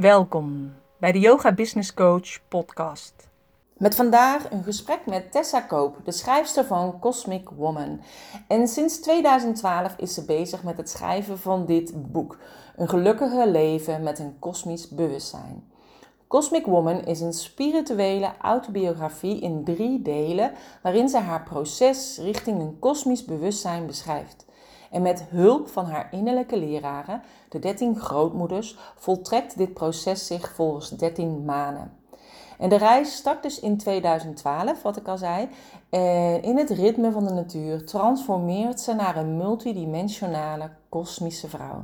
Welkom bij de Yoga Business Coach podcast. Met vandaag een gesprek met Tessa Koop, de schrijfster van Cosmic Woman. En sinds 2012 is ze bezig met het schrijven van dit boek: Een gelukkiger leven met een kosmisch bewustzijn. Cosmic Woman is een spirituele autobiografie in drie delen waarin ze haar proces richting een kosmisch bewustzijn beschrijft. En met hulp van haar innerlijke leraren, de 13 grootmoeders, voltrekt dit proces zich volgens 13 maanden. En de reis start dus in 2012, wat ik al zei. En in het ritme van de natuur transformeert ze naar een multidimensionale kosmische vrouw.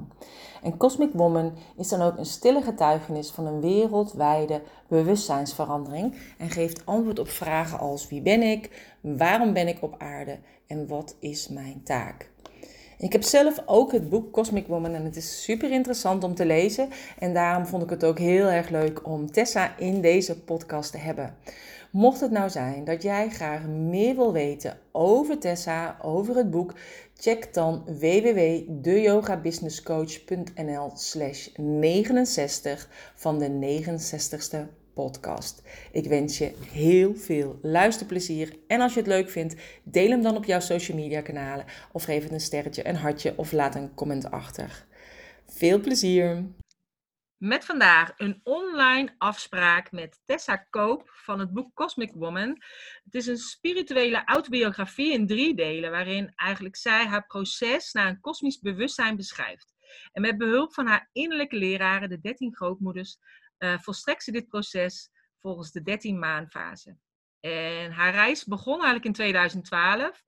En Cosmic Woman is dan ook een stille getuigenis van een wereldwijde bewustzijnsverandering en geeft antwoord op vragen als wie ben ik, waarom ben ik op aarde en wat is mijn taak. Ik heb zelf ook het boek Cosmic Woman en het is super interessant om te lezen. En daarom vond ik het ook heel erg leuk om Tessa in deze podcast te hebben. Mocht het nou zijn dat jij graag meer wil weten over Tessa, over het boek, check dan www.deyogabusinesscoach.nl slash 69 van de 69ste podcast. Ik wens je heel veel luisterplezier. En als je het leuk vindt, deel hem dan op jouw social media kanalen. Of geef het een sterretje, een hartje of laat een comment achter. Veel plezier! Met vandaag een online afspraak met Tessa Koop van het boek Cosmic Woman. Het is een spirituele autobiografie in drie delen, waarin eigenlijk zij haar proces naar een kosmisch bewustzijn beschrijft. En met behulp van haar innerlijke leraren, de 13 grootmoeders, uh, volstrekt ze dit proces volgens de 13 maandfase. En haar reis begon eigenlijk in 2012.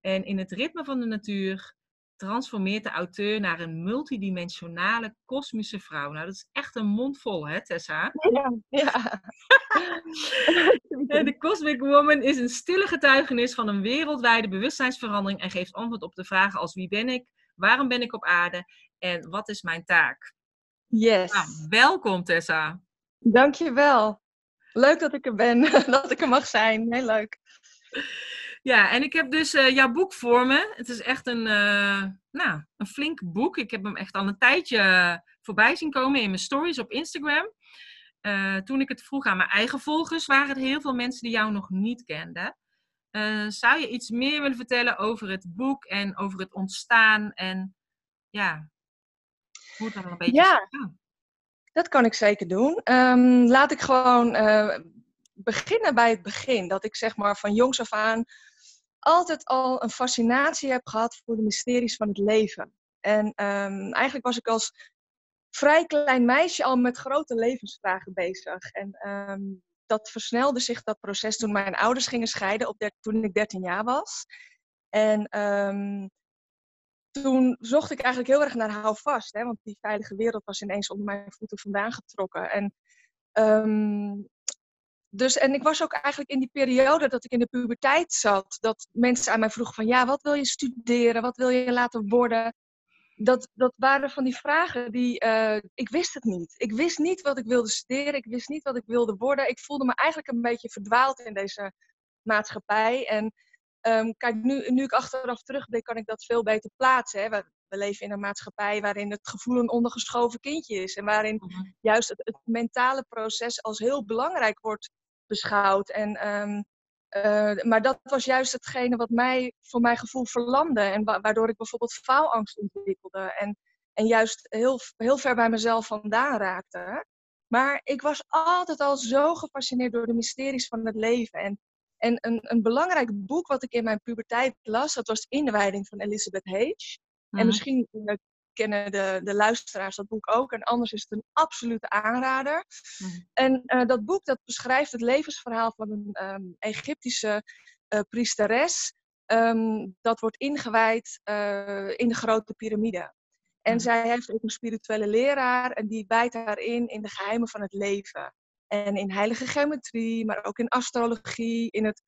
En in het ritme van de natuur transformeert de auteur naar een multidimensionale kosmische vrouw. Nou, dat is echt een mond vol, hè, Tessa? Ja. ja. de Cosmic Woman is een stille getuigenis van een wereldwijde bewustzijnsverandering en geeft antwoord op de vragen als wie ben ik, waarom ben ik op aarde en wat is mijn taak? Yes. Nou, welkom Tessa. Dankjewel. Leuk dat ik er ben, dat ik er mag zijn. Heel leuk. Ja, en ik heb dus uh, jouw boek voor me. Het is echt een, uh, nou, een flink boek. Ik heb hem echt al een tijdje voorbij zien komen in mijn stories op Instagram. Uh, toen ik het vroeg aan mijn eigen volgers, waren er heel veel mensen die jou nog niet kenden. zou je iets meer willen vertellen over het boek en over het ontstaan en ja, hoe het dan een beetje ja. Dat kan ik zeker doen. Um, laat ik gewoon uh, beginnen bij het begin. Dat ik zeg maar van jongs af aan altijd al een fascinatie heb gehad voor de mysteries van het leven. En um, eigenlijk was ik als vrij klein meisje al met grote levensvragen bezig. En um, dat versnelde zich, dat proces, toen mijn ouders gingen scheiden, op toen ik 13 jaar was. En toen zocht ik eigenlijk heel erg naar houvast. Hè, want die veilige wereld was ineens onder mijn voeten vandaan getrokken. En, um, dus, en ik was ook eigenlijk in die periode dat ik in de puberteit zat. Dat mensen aan mij vroegen van ja, wat wil je studeren? Wat wil je laten worden? Dat, dat waren van die vragen die... Uh, ik wist het niet. Ik wist niet wat ik wilde studeren. Ik wist niet wat ik wilde worden. Ik voelde me eigenlijk een beetje verdwaald in deze maatschappij. En Um, kijk, nu, nu ik achteraf terugblik, kan ik dat veel beter plaatsen. Hè. We, we, leven in een maatschappij waarin het gevoel een ondergeschoven kindje is. En waarin mhm. juist het, het, mentale proces als heel belangrijk wordt beschouwd. En, um, uh, maar dat was juist hetgene wat mij, voor mijn gevoel, verlamde. En wa waardoor ik bijvoorbeeld faalangst ontwikkelde. En, en juist heel, heel ver bij mezelf vandaan raakte. Maar ik was altijd al zo gefascineerd door de mysteries van het leven. En en een, een belangrijk boek wat ik in mijn puberteit las, dat was Inwijding van Elizabeth Hage. En mhm. misschien uh, kennen de, de luisteraars dat boek ook. En anders is het een absolute aanrader. Mhm. En uh, dat boek dat beschrijft het levensverhaal van een um, Egyptische uh, priesteres. Um, dat wordt ingewijd in de grote piramide. En mhm. zij heeft ook een spirituele leraar en die bijt haar in in de geheimen van het leven. En in heilige geometrie, maar ook in astrologie, in het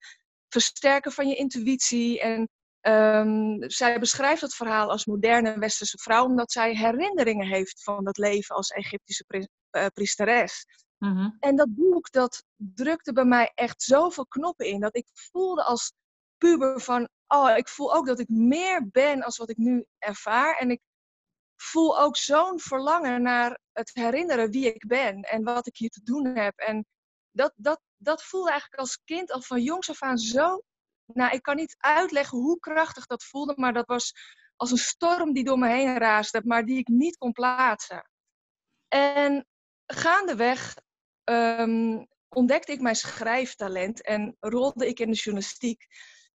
versterken van je intuïtie. En um, zij beschrijft het verhaal als moderne westerse vrouw, omdat zij herinneringen heeft van dat leven als Egyptische pri uh, priesteres. Mhm. En dat boek, dat drukte bij mij echt zoveel knoppen in, dat ik voelde als puber van, oh, ik voel ook dat ik meer ben als wat ik nu ervaar. En ik voel ook zo'n verlangen naar het herinneren wie ik ben en wat ik hier te doen heb. En dat, dat, dat voelde eigenlijk als kind al van jongs af aan zo. Nou, ik kan niet uitleggen hoe krachtig dat voelde, maar dat was als een storm die door me heen raasde, maar die ik niet kon plaatsen. En gaandeweg um, ontdekte ik mijn schrijftalent en rolde ik in de journalistiek.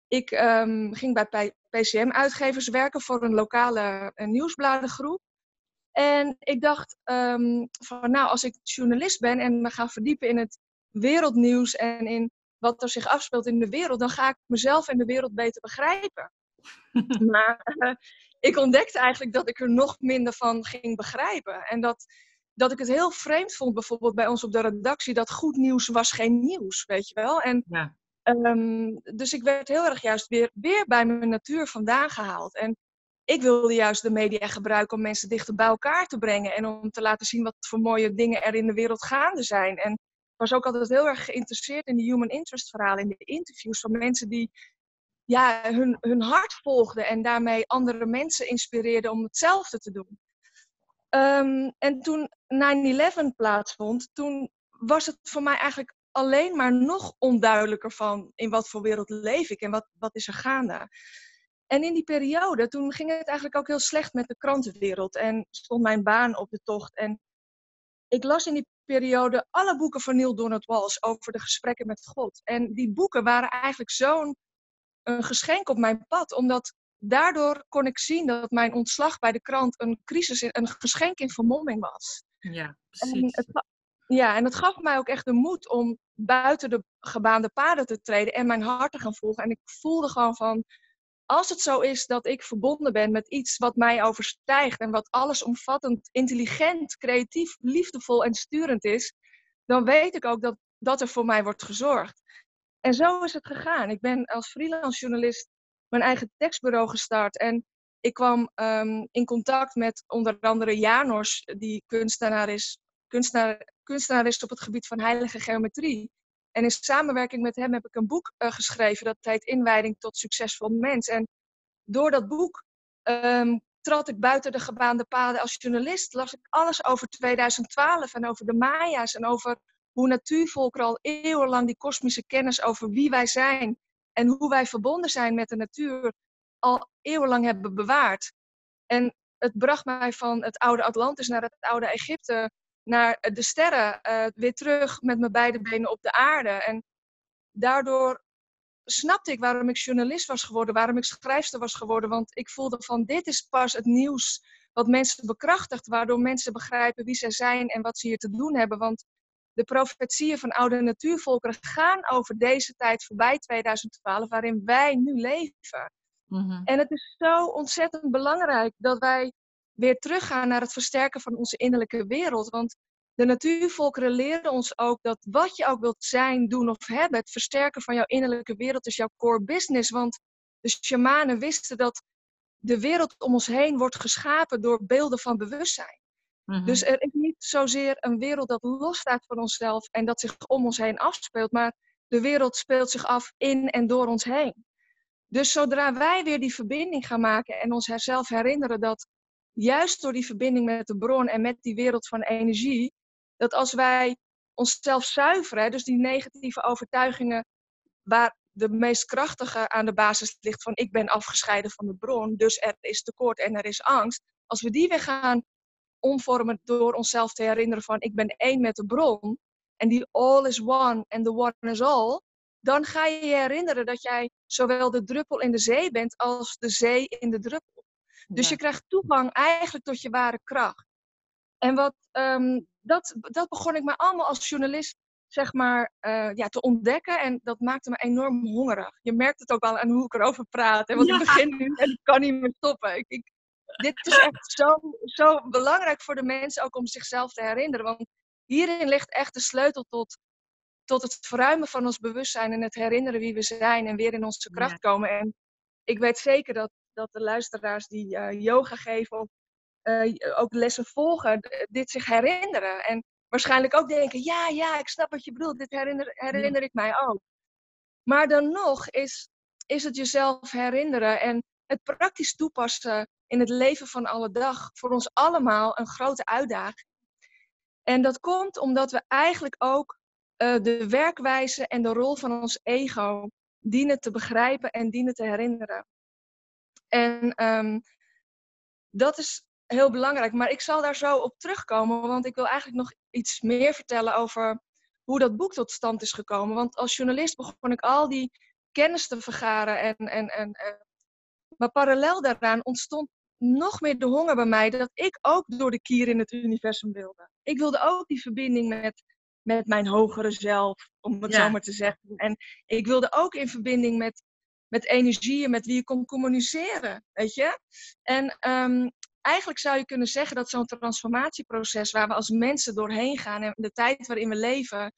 Ik um, ging bij PCM-uitgevers werken voor een lokale een nieuwsbladengroep. En ik dacht um, van nou, als ik journalist ben en me ga verdiepen in het wereldnieuws en in wat er zich afspeelt in de wereld, dan ga ik mezelf en de wereld beter begrijpen. maar uh, ik ontdekte eigenlijk dat ik er nog minder van ging begrijpen. En dat, dat ik het heel vreemd vond, bijvoorbeeld bij ons op de redactie, dat goed nieuws was geen nieuws, weet je wel. En, ja. Um, dus ik werd heel erg juist weer, weer bij mijn natuur vandaan gehaald. En ik wilde juist de media gebruiken om mensen dichter bij elkaar te brengen en om te laten zien wat voor mooie dingen er in de wereld gaande zijn. En ik was ook altijd heel erg geïnteresseerd in de human interest verhalen, in de interviews van mensen die ja, hun, hun hart volgden en daarmee andere mensen inspireerden om hetzelfde te doen. Um, en toen 9-11 plaatsvond, toen was het voor mij eigenlijk alleen maar nog onduidelijker van in wat voor wereld leef ik en wat, wat is er gaande. En in die periode, toen ging het eigenlijk ook heel slecht met de krantenwereld en stond mijn baan op de tocht. En ik las in die periode alle boeken van Neil Donald Walsh over de gesprekken met God. En die boeken waren eigenlijk zo'n een geschenk op mijn pad, omdat daardoor kon ik zien dat mijn ontslag bij de krant een crisis, een geschenk in vermomming was. Ja, precies. En het, ja, en het gaf mij ook echt de moed om buiten de gebaande paden te treden en mijn hart te gaan volgen. En ik voelde gewoon van, als het zo is dat ik verbonden ben met iets wat mij overstijgt en wat allesomvattend, intelligent, creatief, liefdevol en sturend is, dan weet ik ook dat, dat er voor mij wordt gezorgd. En zo is het gegaan. Ik ben als freelance journalist mijn eigen tekstbureau gestart. En ik kwam um, in contact met onder andere Janors, die kunstenaar is, kunstenaar, kunstenaar is op het gebied van heilige geometrie. En in samenwerking met hem heb ik een boek uh, geschreven dat heet Inwijding tot succesvol mens. En door dat boek um, trad ik buiten de gebaande paden als journalist. Las ik alles over 2012 en over de Maya's en over hoe natuurvolkeren al eeuwenlang die kosmische kennis over wie wij zijn en hoe wij verbonden zijn met de natuur al eeuwenlang hebben bewaard. En het bracht mij van het oude Atlantis naar het oude Egypte, naar de sterren, uh, weer terug met mijn beide benen op de aarde. En daardoor snapte ik waarom ik journalist was geworden, waarom ik schrijfster was geworden. Want ik voelde van dit is pas het nieuws wat mensen bekrachtigt, waardoor mensen begrijpen wie zij zijn en wat ze hier te doen hebben. Want de profetieën van oude natuurvolkeren gaan over deze tijd voorbij 2012, waarin wij nu leven. Mhm. En het is zo ontzettend belangrijk dat wij weer teruggaan naar het versterken van onze innerlijke wereld. Want de natuurvolkeren leren ons ook dat wat je ook wilt zijn, doen of hebben, het versterken van jouw innerlijke wereld is jouw core business. Want de shamanen wisten dat de wereld om ons heen wordt geschapen door beelden van bewustzijn. Dus mhm. er is niet zozeer een wereld dat losstaat van onszelf en dat zich om ons heen afspeelt, maar de wereld speelt zich af in en door ons heen. Dus zodra wij weer die verbinding gaan maken en onszelf herinneren dat juist door die verbinding met de bron en met die wereld van energie, dat als wij onszelf zuiveren, dus die negatieve overtuigingen waar de meest krachtige aan de basis ligt van ik ben afgescheiden van de bron, dus er is tekort en er is angst, als we die weer gaan omvormen door onszelf te herinneren van ik ben één met de bron en die all is one en the one is all, dan ga je je herinneren dat jij zowel de druppel in de zee bent als de zee in de druppel. Dus je krijgt toegang eigenlijk tot je ware kracht. En wat, um, dat, dat begon ik maar allemaal als journalist zeg maar, uh, ja, te ontdekken. En dat maakte me enorm hongerig. Je merkt het ook al aan hoe ik erover praat. Hè? Want ja. ik begin nu en ik kan niet meer stoppen. Ik, ik, dit is echt zo, zo belangrijk voor de mensen ook om zichzelf te herinneren. Want hierin ligt echt de sleutel tot, tot het verruimen van ons bewustzijn en het herinneren wie we zijn en weer in onze kracht komen. En ik weet zeker dat, dat de luisteraars die uh, yoga geven of uh, ook lessen volgen, dit zich herinneren. En waarschijnlijk ook denken, ja, ja, ik snap wat je bedoelt, dit herinner, herinner ik mij ook. Maar dan nog is, is het jezelf herinneren en het praktisch toepassen in het leven van alle dag voor ons allemaal een grote uitdaging. En dat komt omdat we eigenlijk ook uh, de werkwijze en de rol van ons ego dienen te begrijpen en dienen te herinneren. En um, dat is heel belangrijk. Maar ik zal daar zo op terugkomen, want ik wil eigenlijk nog iets meer vertellen over hoe dat boek tot stand is gekomen. Want als journalist begon ik al die kennis te vergaren. En, en, en, en, maar parallel daaraan ontstond nog meer de honger bij mij dat ik ook door de kier in het universum wilde. Ik wilde ook die verbinding met, met mijn hogere zelf, om het zo maar te zeggen. En ik wilde ook in verbinding met, met energieën, met wie je kon communiceren, weet je. En um, eigenlijk zou je kunnen zeggen dat zo'n transformatieproces waar we als mensen doorheen gaan en de tijd waarin we leven,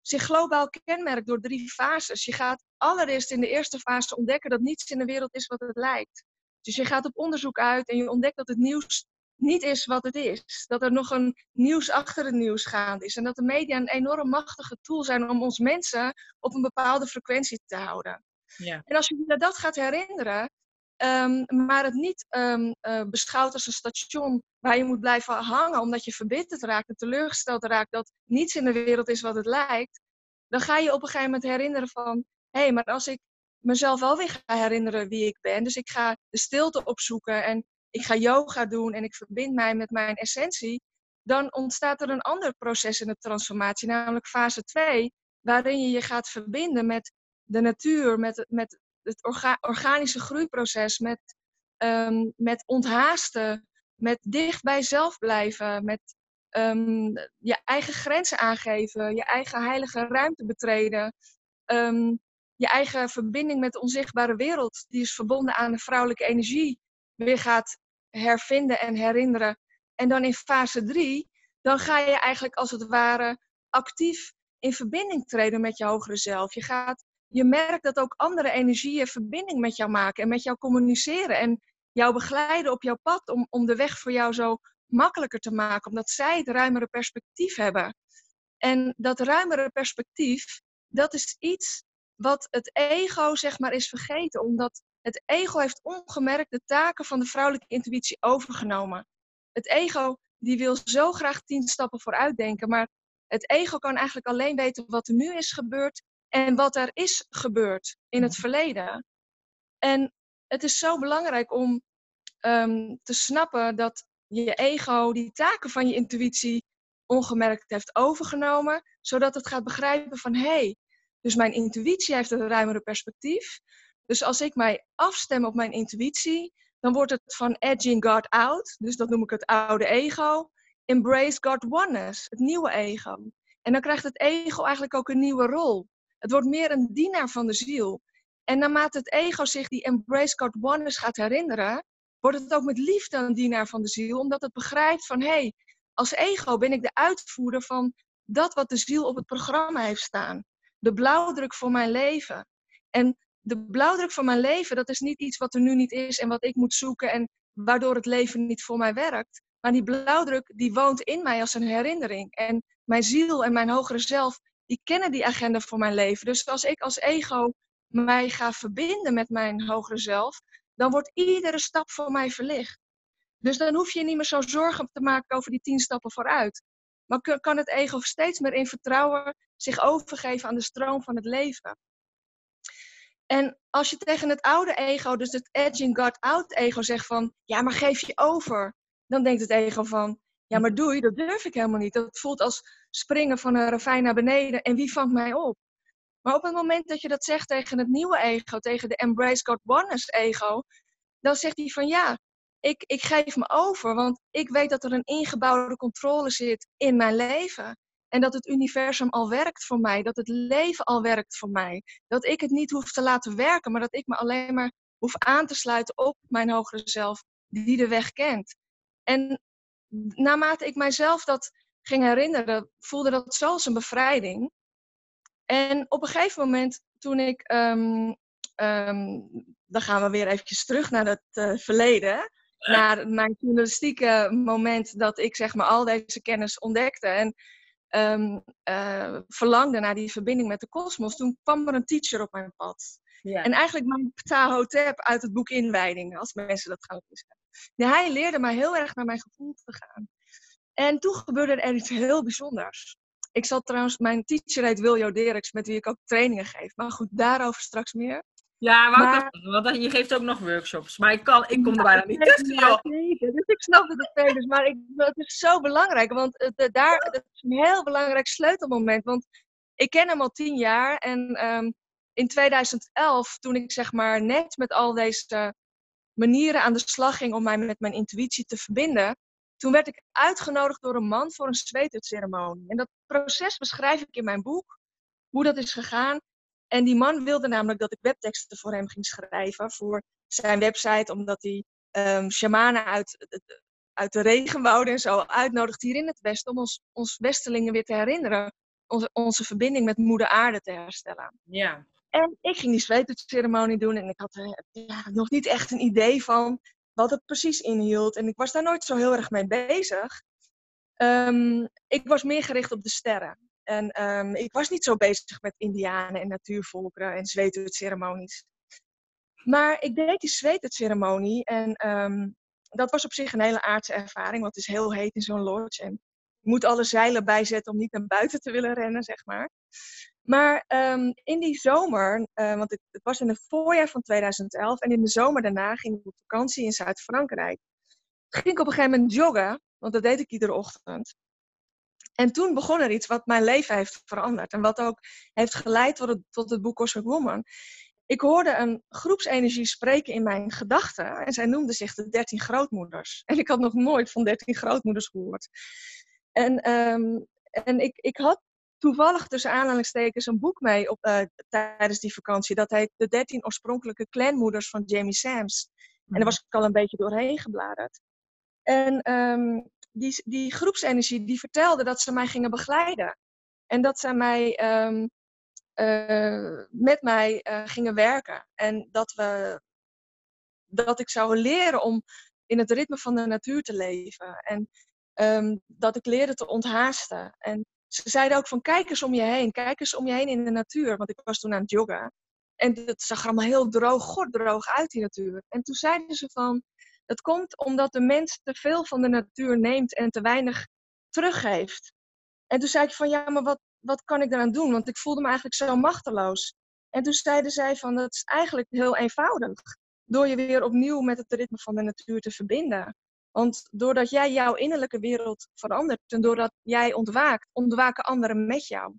zich globaal kenmerkt door drie fases. Je gaat allereerst in de eerste fase ontdekken dat niets in de wereld is wat het lijkt. Dus je gaat op onderzoek uit en je ontdekt dat het nieuws niet is wat het is. Dat er nog een nieuws achter het nieuws gaande is. En dat de media een enorm machtige tool zijn om ons mensen op een bepaalde frequentie te houden. Ja. En als je je dat gaat herinneren, um, maar het niet um, beschouwt als een station waar je moet blijven hangen omdat je verbitterd raakt en teleurgesteld raakt dat niets in de wereld is wat het lijkt, dan ga je op een gegeven moment herinneren van, hé, hey, maar als ik mezelf wel weer ga herinneren wie ik ben, dus ik ga de stilte opzoeken en ik ga yoga doen en ik verbind mij met mijn essentie, dan ontstaat er een ander proces in de transformatie, namelijk fase 2, waarin je je gaat verbinden met de natuur, met, met het organische groeiproces, met, um, met onthaasten, met dicht bij zelf blijven, met um, je eigen grenzen aangeven, je eigen heilige ruimte betreden, um, je eigen verbinding met de onzichtbare wereld, die is verbonden aan de vrouwelijke energie, weer gaat hervinden en herinneren. En dan in fase 3, dan ga je eigenlijk als het ware actief in verbinding treden met je hogere zelf. Je gaat je merkt dat ook andere energieën verbinding met jou maken en met jou communiceren en jou begeleiden op jouw pad om, om de weg voor jou zo makkelijker te maken, omdat zij het ruimere perspectief hebben. En dat ruimere perspectief, dat is iets wat het ego zeg maar is vergeten, omdat het ego heeft ongemerkt de taken van de vrouwelijke intuïtie overgenomen. Het ego die wil zo graag tien stappen vooruit denken, maar het ego kan eigenlijk alleen weten wat er nu is gebeurd en wat er is gebeurd in het verleden. En het is zo belangrijk om um, te snappen dat je ego die taken van je intuïtie ongemerkt heeft overgenomen, zodat het gaat begrijpen van hé, hey, dus mijn intuïtie heeft een ruimere perspectief. Dus als ik mij afstem op mijn intuïtie, dan wordt het van edging God out, dus dat noem ik het oude ego, embrace God oneness, het nieuwe ego. En dan krijgt het ego eigenlijk ook een nieuwe rol. Het wordt meer een dienaar van de ziel. En naarmate het ego zich die Embrace God Oneness gaat herinneren, wordt het ook met liefde een dienaar van de ziel, omdat het begrijpt van hé, hey, als ego ben ik de uitvoerder van dat wat de ziel op het programma heeft staan. De blauwdruk voor mijn leven. En de blauwdruk van mijn leven, dat is niet iets wat er nu niet is en wat ik moet zoeken en waardoor het leven niet voor mij werkt. Maar die blauwdruk, die woont in mij als een herinnering. En mijn ziel en mijn hogere zelf, die kennen die agenda voor mijn leven. Dus als ik als ego mij ga verbinden met mijn hogere zelf, dan wordt iedere stap voor mij verlicht. Dus dan hoef je niet meer zo zorgen te maken over die tien stappen vooruit. Maar kan het ego steeds meer in vertrouwen zich overgeven aan de stroom van het leven. En als je tegen het oude ego, dus het edging God out ego, zegt van, ja, maar geef je over. Dan denkt het ego van, ja, maar doei, dat durf ik helemaal niet. Dat voelt als springen van een ravijn naar beneden en wie vangt mij op? Maar op het moment dat je dat zegt tegen het nieuwe ego, tegen de Embrace God Oneness ego, dan zegt hij van ja, ik, ik geef me over, want ik weet dat er een ingebouwde controle zit in mijn leven. En dat het universum al werkt voor mij, dat het leven al werkt voor mij. Dat ik het niet hoef te laten werken, maar dat ik me alleen maar hoef aan te sluiten op mijn hogere zelf, die de weg kent. En naarmate ik mijzelf dat ging herinneren, voelde dat zo als een bevrijding. En op een gegeven moment, toen ik, um, dan gaan we weer eventjes terug naar het uh, verleden, naar mijn journalistieke moment dat ik zeg maar al deze kennis ontdekte en um, uh, verlangde naar die verbinding met de kosmos. Toen kwam er een teacher op mijn pad. Ja. En eigenlijk mijn Ptah Hotep uit het boek Inwijding, als mensen dat gaan lezen. Hij leerde mij heel erg naar mijn gevoel te gaan. En toen gebeurde er iets heel bijzonders. Ik zal trouwens, mijn teacher heet Wiljo Derks, met wie ik ook trainingen geef. Maar goed, daarover straks meer. Ja, maar, want je geeft ook nog workshops. Maar ik, kan, ik kom er bijna niet tussen, ja, Dus ik snap het het dus, maar ik, het is zo belangrijk. Want het, daar, het is een heel belangrijk sleutelmoment. Want ik ken hem al tien jaar. En ehm, in 2011, toen ik zeg maar net met al deze manieren aan de slag ging om mij met mijn intuïtie te verbinden, toen werd ik uitgenodigd door een man voor een zweetutceremonie. En dat proces beschrijf ik in mijn boek, hoe dat is gegaan. En die man wilde namelijk dat ik webteksten voor hem ging schrijven voor zijn website, omdat hij um, shamanen uit, uit de regenwouden en zo uitnodigt hier in het Westen om ons, ons Westelingen weer te herinneren, onze, onze verbinding met Moeder Aarde te herstellen. Ja. En ik ging die zweetceremonie doen en ik had ja, nog niet echt een idee van wat het precies inhield. En ik was daar nooit zo heel erg mee bezig. Um, ik was meer gericht op de sterren. En um, ik was niet zo bezig met indianen en natuurvolkeren en zweetceremonies. Maar ik deed die zweetceremonie en um, dat was op zich een hele aardse ervaring, want het is heel heet in zo'n lodge. En moet alle zeilen bijzetten om niet naar buiten te willen rennen, zeg maar. Maar um, in die zomer, uh, want het, was in het voorjaar van 2011 en in de zomer daarna ging ik op vakantie in Zuid-Frankrijk. Ging ik op een gegeven moment joggen, want dat deed ik iedere ochtend. En toen begon er iets wat mijn leven heeft veranderd en wat ook heeft geleid tot het, tot het boek Cosmic Woman. Ik hoorde een groepsenergie spreken in mijn gedachten en zij noemde zich de 13 grootmoeders. En ik had nog nooit van 13 grootmoeders gehoord. En, um, en ik, ik had toevallig tussen aanhalingstekens een boek mee op, uh, tijdens die vakantie. Dat heet De 13 oorspronkelijke clanmoeders van Jamie Sams. En daar mhm. was ik al een beetje doorheen gebladerd. En um, die, die groepsenergie die vertelde dat ze mij gingen begeleiden. En dat ze mij, um, uh, met mij uh, gingen werken. En dat, we, dat ik zou leren om in het ritme van de natuur te leven. En um, dat ik leerde te onthaasten. En ze zeiden ook van kijk eens om je heen. Kijk eens om je heen in de natuur. Want ik was toen aan het joggen. En het zag er allemaal heel droog, gorddroog uit, die natuur. En toen zeiden ze van, het komt omdat de mens te veel van de natuur neemt en te weinig teruggeeft. En toen zei ik van, ja, maar wat, wat kan ik eraan doen? Want ik voelde me eigenlijk zo machteloos. En toen zeiden zij van, dat is eigenlijk heel eenvoudig. Door je weer opnieuw met het ritme van de natuur te verbinden. Want doordat jij jouw innerlijke wereld verandert en doordat jij ontwaakt, ontwaken anderen met jou.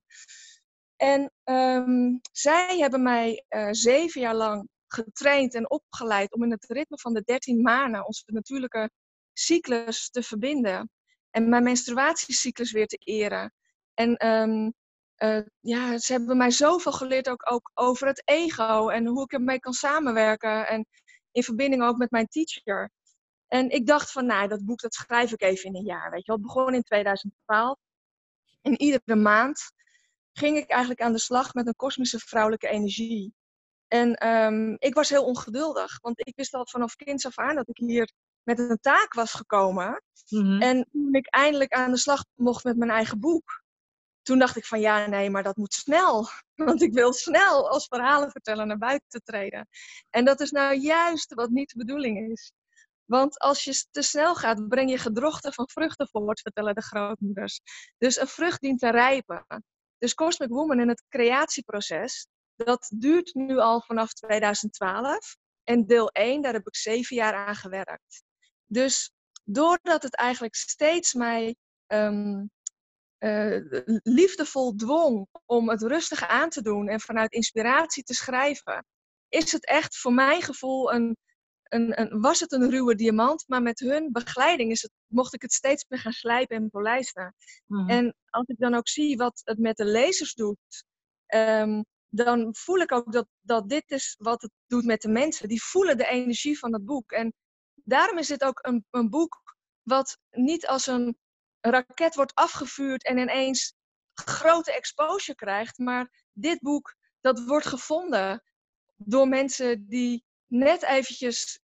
En um, zij hebben mij uh, zeven jaar lang getraind en opgeleid om in het ritme van de dertien maanden onze natuurlijke cyclus te verbinden. En mijn menstruatiecyclus weer te eren. En um, uh, ja, ze hebben mij zoveel geleerd ook, ook over het ego en hoe ik ermee kan samenwerken. En in verbinding ook met mijn teacher. En ik dacht van, nou, dat boek dat schrijf ik even in een jaar. Weet je wel, het begon in 2012. En iedere maand ging ik eigenlijk aan de slag met een kosmische vrouwelijke energie. En um, ik was heel ongeduldig, want ik wist al vanaf kinds af aan dat ik hier met een taak was gekomen. Mm-hmm. En toen ik eindelijk aan de slag mocht met mijn eigen boek, toen dacht ik van ja, nee, maar dat moet snel. Want ik wil snel als verhalenverteller naar buiten treden. En dat is nou juist wat niet de bedoeling is. Want als je te snel gaat, breng je gedrochten van vruchten voort, vertellen de grootmoeders. Dus een vrucht dient te rijpen. Dus Cosmic Woman in het creatieproces, dat duurt nu al vanaf 2012. En deel 1, daar heb ik zeven jaar aan gewerkt. Dus doordat het eigenlijk steeds mij um, uh, liefdevol dwong om het rustig aan te doen en vanuit inspiratie te schrijven, is het echt voor mijn gevoel een een, een, was het een ruwe diamant, maar met hun begeleiding is het, mocht ik het steeds meer gaan slijpen en polijsten. Mm. En als ik dan ook zie wat het met de lezers doet, um, dan voel ik ook dat, dat dit is wat het doet met de mensen. Die voelen de energie van het boek. En daarom is dit ook een, een boek wat niet als een raket wordt afgevuurd en ineens grote exposure krijgt, maar dit boek dat wordt gevonden door mensen die net eventjes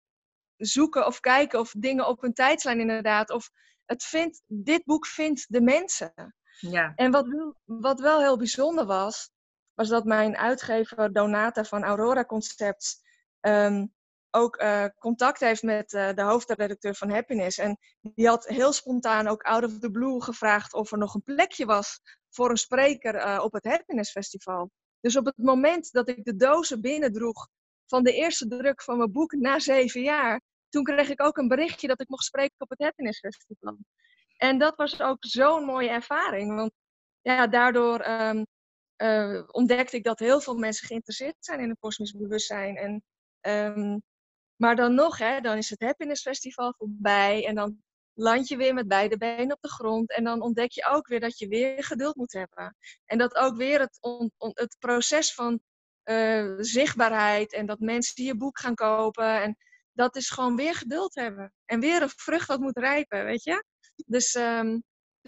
zoeken of kijken of dingen op hun tijdslijn inderdaad. Of het vindt, dit boek vindt de mensen. Ja. En wat, wat wel heel bijzonder was, was dat mijn uitgever Donata van Aurora Concepts um, ook eh, contact heeft met uh, de hoofdredacteur van Happiness. En die had heel spontaan ook out of the blue gevraagd of er nog een plekje was voor een spreker uh, op het Happiness Festival. Dus op het moment dat ik de dozen binnendroeg van de eerste druk van mijn boek na zeven jaar, toen kreeg ik ook een berichtje dat ik mocht spreken op het Happiness Festival. En dat was ook zo'n mooie ervaring. Want ja, daardoor um, ontdekte ik dat heel veel mensen geïnteresseerd zijn in het kosmisch bewustzijn. En um, maar dan nog, hè, dan is het Happiness Festival voorbij en dan land je weer met beide benen op de grond. En dan ontdek je ook weer dat je weer geduld moet hebben. En dat ook weer het, het proces van uh, zichtbaarheid en dat mensen je boek gaan kopen. En dat is gewoon weer geduld hebben. En weer een vrucht dat moet rijpen, weet je? Dus, um,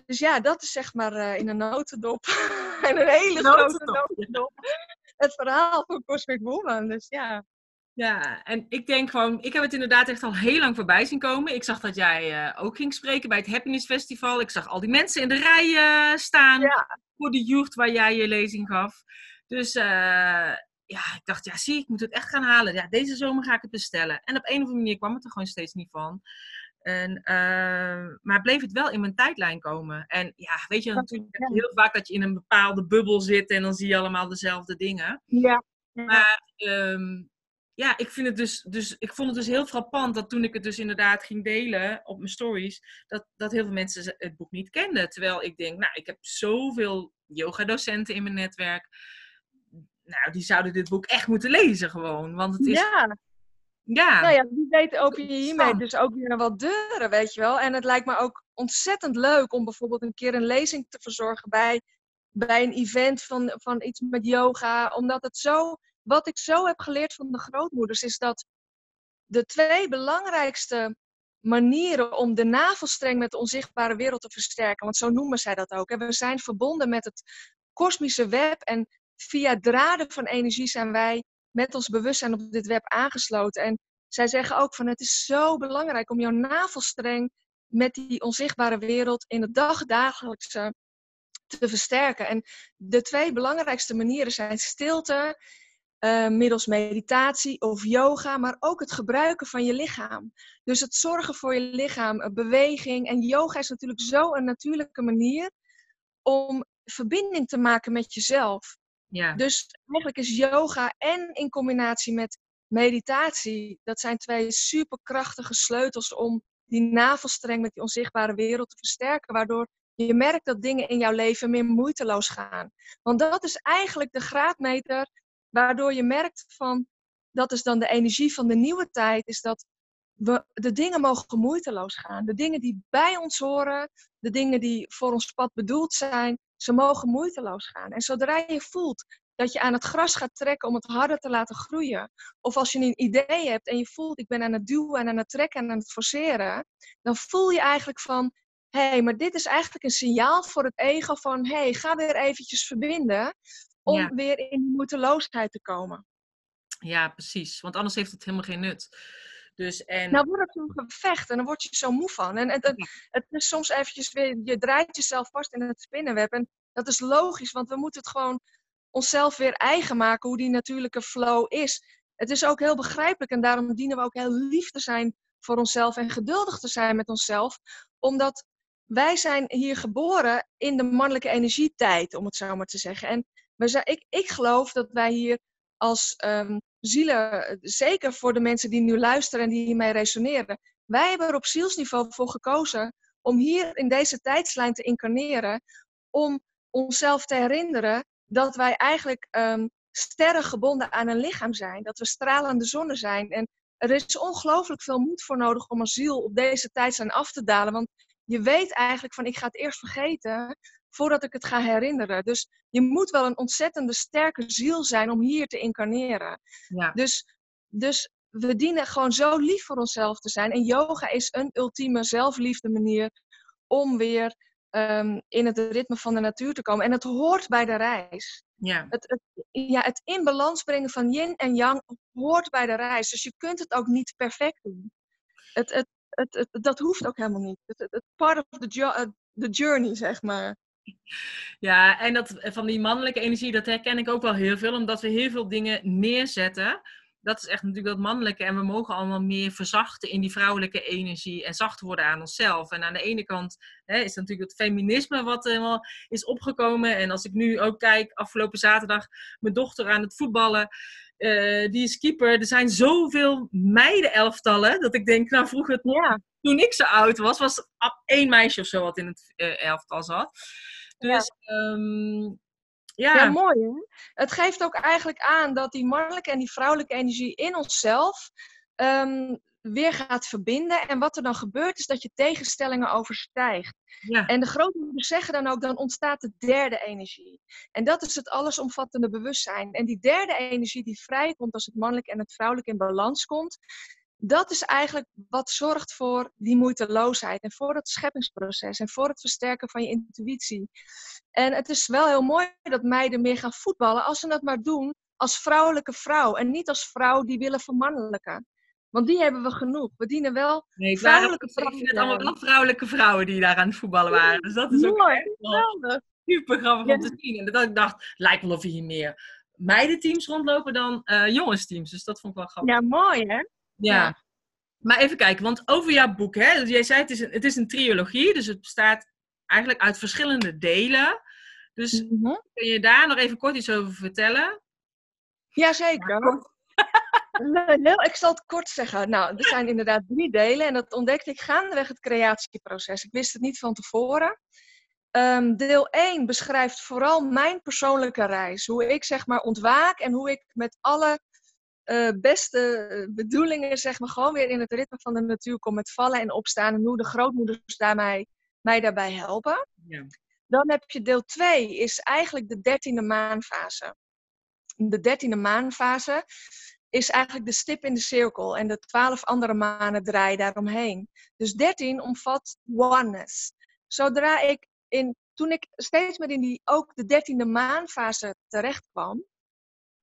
dus ja, dat is zeg maar uh, in een notendop. en een hele grote notendop. Het verhaal van Cosmic Woman. Dus ja. Ja, en ik denk gewoon, ik heb het inderdaad echt al heel lang voorbij zien komen. Ik zag dat jij uh, ook ging spreken bij het Happiness Festival. Ik zag al die mensen in de rij uh, staan voor de jeugd waar jij je lezing gaf. Dus uh, ja, ik dacht, ja zie, ik moet het echt gaan halen. Ja, deze zomer ga ik het bestellen. En op een of andere manier kwam het er gewoon steeds niet van. En, maar bleef het wel in mijn tijdlijn komen. En ja, weet je, natuurlijk heel vaak dat je in een bepaalde bubbel zit en dan zie je allemaal dezelfde dingen. Ja. Maar um, ja, ik, vind het dus, dus, ik vond het dus heel frappant dat toen ik het dus inderdaad ging delen op mijn stories, dat, dat heel veel mensen het boek niet kenden. Terwijl ik denk, nou, ik heb zoveel yoga-docenten in mijn netwerk. Nou, die zouden dit boek echt moeten lezen gewoon. Want het is... Ja. Ja. Nou ja, wie weet open je hiermee dus ook weer wat deuren, weet je wel. En het lijkt me ook ontzettend leuk om bijvoorbeeld een keer een lezing te verzorgen bij, bij een event van, van iets met yoga. Omdat het zo wat ik zo heb geleerd van de grootmoeders is dat de twee belangrijkste manieren om de navelstreng met de onzichtbare wereld te versterken, want zo noemen zij dat ook. we zijn verbonden met het kosmische web en via draden van energie zijn wij met ons bewustzijn op dit web aangesloten. En zij zeggen ook van het is zo belangrijk om jouw navelstreng met die onzichtbare wereld in het dagdagelijkse te versterken. En de twee belangrijkste manieren zijn stilte uh, middels meditatie of yoga, maar ook het gebruiken van je lichaam. Dus het zorgen voor je lichaam, eh, beweging. En yoga is natuurlijk zo een natuurlijke manier om verbinding te maken met jezelf. Ja. Dus eigenlijk is yoga en in combinatie met meditatie, dat zijn twee superkrachtige sleutels om die navelstreng met die onzichtbare wereld te versterken, waardoor je merkt dat dingen in jouw leven meer moeiteloos gaan. Want dat is eigenlijk de graadmeter Waardoor je merkt van, dat is dan de energie van de nieuwe tijd, is dat we, de dingen mogen moeiteloos gaan. De dingen die bij ons horen, de dingen die voor ons pad bedoeld zijn, ze mogen moeiteloos gaan. En zodra je voelt dat je aan het gras gaat trekken om het harder te laten groeien, of als je een idee hebt en je voelt ik ben aan het duwen en aan het trekken en aan het forceren, dan voel je eigenlijk van, hé, hey, maar dit is eigenlijk een signaal voor het ego van, hé, hey, ga weer eventjes verbinden, om weer in de moeiteloosheid te komen. Ja, precies. Want anders heeft het helemaal geen nut. Dus, en... Nou wordt het zo'n gevecht en dan word je zo moe van. En het, het, is soms eventjes weer, je draait jezelf vast in het spinnenweb. En dat is logisch, want we moeten het gewoon onszelf weer eigen maken hoe die natuurlijke flow is. Het is ook heel begrijpelijk en daarom dienen we ook heel lief te zijn voor onszelf en geduldig te zijn met onszelf. Omdat wij zijn hier geboren in de mannelijke energietijd, om het zo maar te zeggen. En we ik, ik geloof dat wij hier als um, zielen, zeker voor de mensen die nu luisteren en die hiermee resoneren, wij hebben er op zielsniveau voor gekozen om hier in deze tijdslijn te incarneren, om onszelf te herinneren dat wij eigenlijk um, sterren gebonden aan een lichaam zijn, dat we stralende zonnen zijn. En er is ongelooflijk veel moed voor nodig om als ziel op deze tijdslijn af te dalen, want je weet eigenlijk van ik ga het eerst vergeten voordat ik het ga herinneren. Dus je moet wel een ontzettende sterke ziel zijn om hier te incarneren. Ja. Dus, dus we dienen gewoon zo lief voor onszelf te zijn. En yoga is een ultieme zelfliefde manier om weer um, in het ritme van de natuur te komen. En het hoort bij de reis. Ja. Het, het, ja, het in balans brengen van yin en yang hoort bij de reis. Dus je kunt het ook niet perfect doen. Het, het, het, het, dat hoeft ook helemaal niet. Het, het, part of the, the journey, zeg maar. Ja, en dat, van die mannelijke energie, dat herken ik ook wel heel veel, omdat we heel veel dingen neerzetten dat is echt natuurlijk dat mannelijke. En we mogen allemaal meer verzachten in die vrouwelijke energie. En zacht worden aan onszelf. En aan de ene kant hè, is natuurlijk het feminisme wat helemaal is opgekomen. En als ik nu ook kijk, afgelopen zaterdag, mijn dochter aan het voetballen. Uh, die is keeper. Er zijn zoveel meiden-elftallen. Dat ik denk, nou vroeger, ja. toen ik zo oud was, was één meisje of zo wat in het uh, elftal zat. Dus ja. Um, ja. ja, mooi hè? Het geeft ook eigenlijk aan dat die mannelijke en die vrouwelijke energie in onszelf um, weer gaat verbinden. En wat er dan gebeurt is dat je tegenstellingen overstijgt. Ja. En de grootmoeders zeggen dan ook, dan ontstaat de derde energie. En dat is het allesomvattende bewustzijn. En die derde energie die vrijkomt als het mannelijk en het vrouwelijk in balans komt, dat is eigenlijk wat zorgt voor die moeiteloosheid en voor het scheppingsproces en voor het versterken van je intuïtie. En het is wel heel mooi dat meiden meer gaan voetballen als ze dat maar doen als vrouwelijke vrouw en niet als vrouw die willen vermannelijken. Want die hebben we genoeg. We dienen wel nee, vrouwelijke vrouwen. Ik vind allemaal wel vrouwelijke vrouwen die daar aan het voetballen waren. Dus dat is ook mooi, super grappig om te zien. En dat ik dacht, lijkt wel of hier meer meidenteams rondlopen dan uh, jongensteams. Dus dat vond ik wel grappig. Ja, mooi hè? Ja. Maar even kijken, want over jouw boek, hè? Dus jij zei het is, een, het is een trilogie, dus het bestaat eigenlijk uit verschillende delen. Dus mhm. kun je daar nog even kort iets over vertellen? Jazeker. Nee, ik zal het kort zeggen. Nou, er zijn inderdaad drie delen en dat ontdekte ik gaandeweg het creatieproces. Ik wist het niet van tevoren. Um, deel 1 beschrijft vooral mijn persoonlijke reis. Hoe ik zeg maar ontwaak en hoe ik met alle uh, beste bedoelingen, zeg maar, gewoon weer in het ritme van de natuur kom met vallen en opstaan. En hoe de grootmoeders daarmee, mij daarbij helpen. Ja. Dan heb je deel 2, is eigenlijk de dertiende maanfase. De dertiende maanfase is eigenlijk de stip in de cirkel en de twaalf andere manen draaien daaromheen. Dus 13 omvat oneness. Zodra ik in, toen ik steeds meer in die, ook de dertiende maanfase terecht kwam,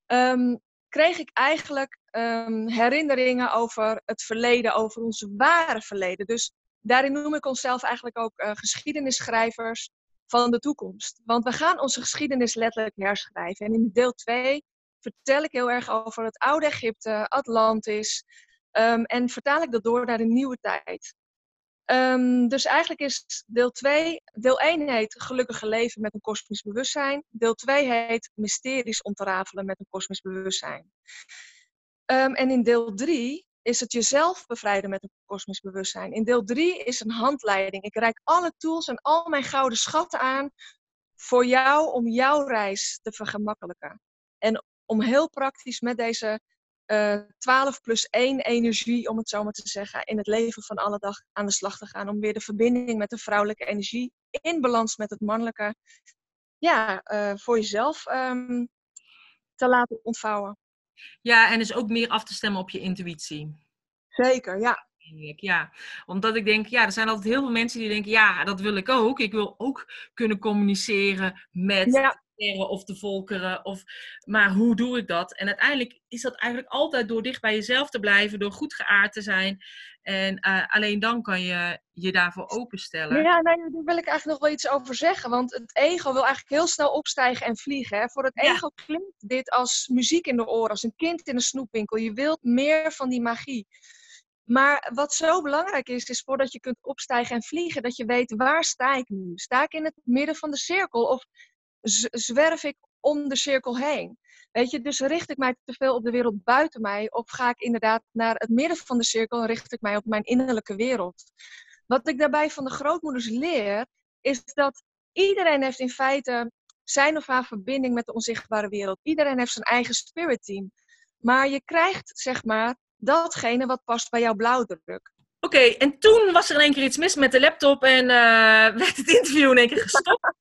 um, kreeg ik eigenlijk um, herinneringen over het verleden, over ons ware verleden. Dus daarin noem ik onszelf eigenlijk ook uh, geschiedenisschrijvers van de toekomst. Want we gaan onze geschiedenis letterlijk herschrijven. En in deel 2 vertel ik heel erg over het oude Egypte, Atlantis. Um, en vertaal ik dat door naar de nieuwe tijd. Um, dus eigenlijk is deel 2, deel 1 heet Gelukkige leven met een kosmisch bewustzijn. Deel 2 heet Mysteries ontrafelen met een kosmisch bewustzijn. Um, en in deel 3 is het jezelf bevrijden met een kosmisch bewustzijn. In deel 3 is een handleiding. Ik reik alle tools en al mijn gouden schatten aan voor jou om jouw reis te vergemakkelijken. En om heel praktisch met deze uh, eh, 12 plus 1 energie, om het zo maar te zeggen, in het leven van alle dag aan de slag te gaan. Om weer de verbinding met de vrouwelijke energie in balans met het mannelijke, ja, uh, voor jezelf um, te laten ontvouwen. Ja, en dus ook meer af te stemmen op je intuïtie. Zeker, ja. Ja, omdat ik denk, ja, er zijn altijd heel veel mensen die denken, ja, dat wil ik ook. Ik wil ook kunnen communiceren met ja of de volkeren. Of, maar hoe doe ik dat? En uiteindelijk is dat eigenlijk altijd door dicht bij jezelf te blijven, door goed geaard te zijn. En uh, alleen dan kan je je daarvoor openstellen. Ja, nee, daar wil ik eigenlijk nog wel iets over zeggen. Want het ego wil eigenlijk heel snel opstijgen en vliegen. Hè? Voor het ego klinkt dit als muziek in de oren, als een kind in een snoepwinkel. Je wilt meer van die magie. Maar wat zo belangrijk is, is voordat je kunt opstijgen en vliegen, dat je weet waar sta ik nu? Sta ik in het midden van de cirkel? Of zwerf ik om de cirkel heen. Weet je, dus richt ik mij te veel op de wereld buiten mij, of ga ik inderdaad naar het midden van de cirkel en richt ik mij op mijn innerlijke wereld. Wat ik daarbij van de grootmoeders leer, is dat iedereen heeft in feite zijn of haar verbinding met de onzichtbare wereld. Iedereen heeft zijn eigen spirit team. Maar je krijgt, zeg maar, datgene wat past bij jouw blauwdruk. Oké, en toen was er in één keer iets mis met de laptop en uh, werd het interview in één keer gestopt.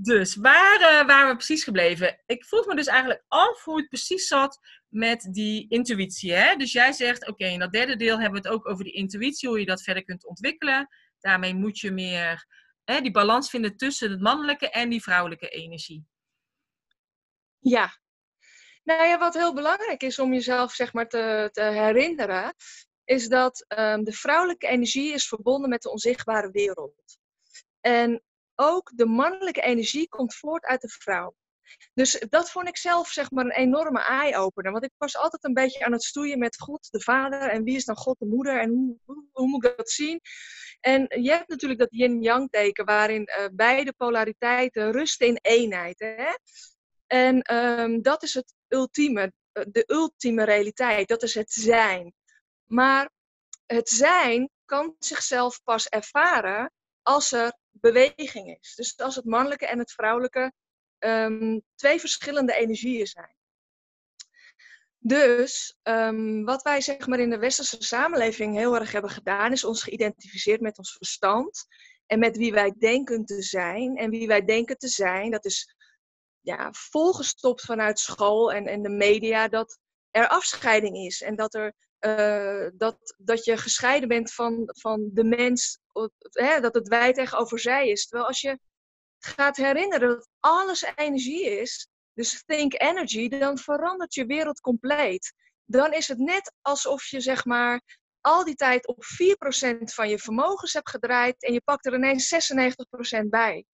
Dus waar uh, waren we precies gebleven? Ik vroeg me dus eigenlijk af hoe het precies zat met die intuïtie. Hè? Dus jij zegt, oké, in dat derde deel hebben we het ook over die intuïtie, hoe je dat verder kunt ontwikkelen. Daarmee moet je meer hè, die balans vinden tussen het mannelijke en die vrouwelijke energie. Ja. Nou ja, wat heel belangrijk is om jezelf zeg maar te, te herinneren, is dat um, de vrouwelijke energie is verbonden met de onzichtbare wereld. En ook de mannelijke energie komt voort uit de vrouw. Dus dat vond ik zelf zeg maar een enorme eye-opener. Want ik was altijd een beetje aan het stoeien met God, de vader. En wie is dan God, de moeder? En hoe, hoe, hoe moet ik dat zien? En je hebt natuurlijk dat yin-yang teken waarin uh, beide polariteiten rusten in eenheid. Hè? En um, dat is het ultieme, eh, de ultieme realiteit. Dat is het zijn. Maar het zijn kan zichzelf pas ervaren als er beweging is. Dus als het mannelijke en het vrouwelijke um, twee verschillende energieën zijn. Dus um, wat wij zeg maar in de westerse samenleving heel erg hebben gedaan, is ons geïdentificeerd met ons verstand en met wie wij denken te zijn. En wie wij denken te zijn, dat is ja, volgestopt vanuit school en, en de media, dat er afscheiding is en dat, er, uh, dat, dat je gescheiden bent van, van de mens, hè, dat het wij tegenover zij is. Terwijl als je gaat herinneren dat alles energie is, dus think energy, dan verandert je wereld compleet. Dan is het net alsof je zeg maar al die tijd op 4% van je vermogens hebt gedraaid en je pakt er ineens 96% bij.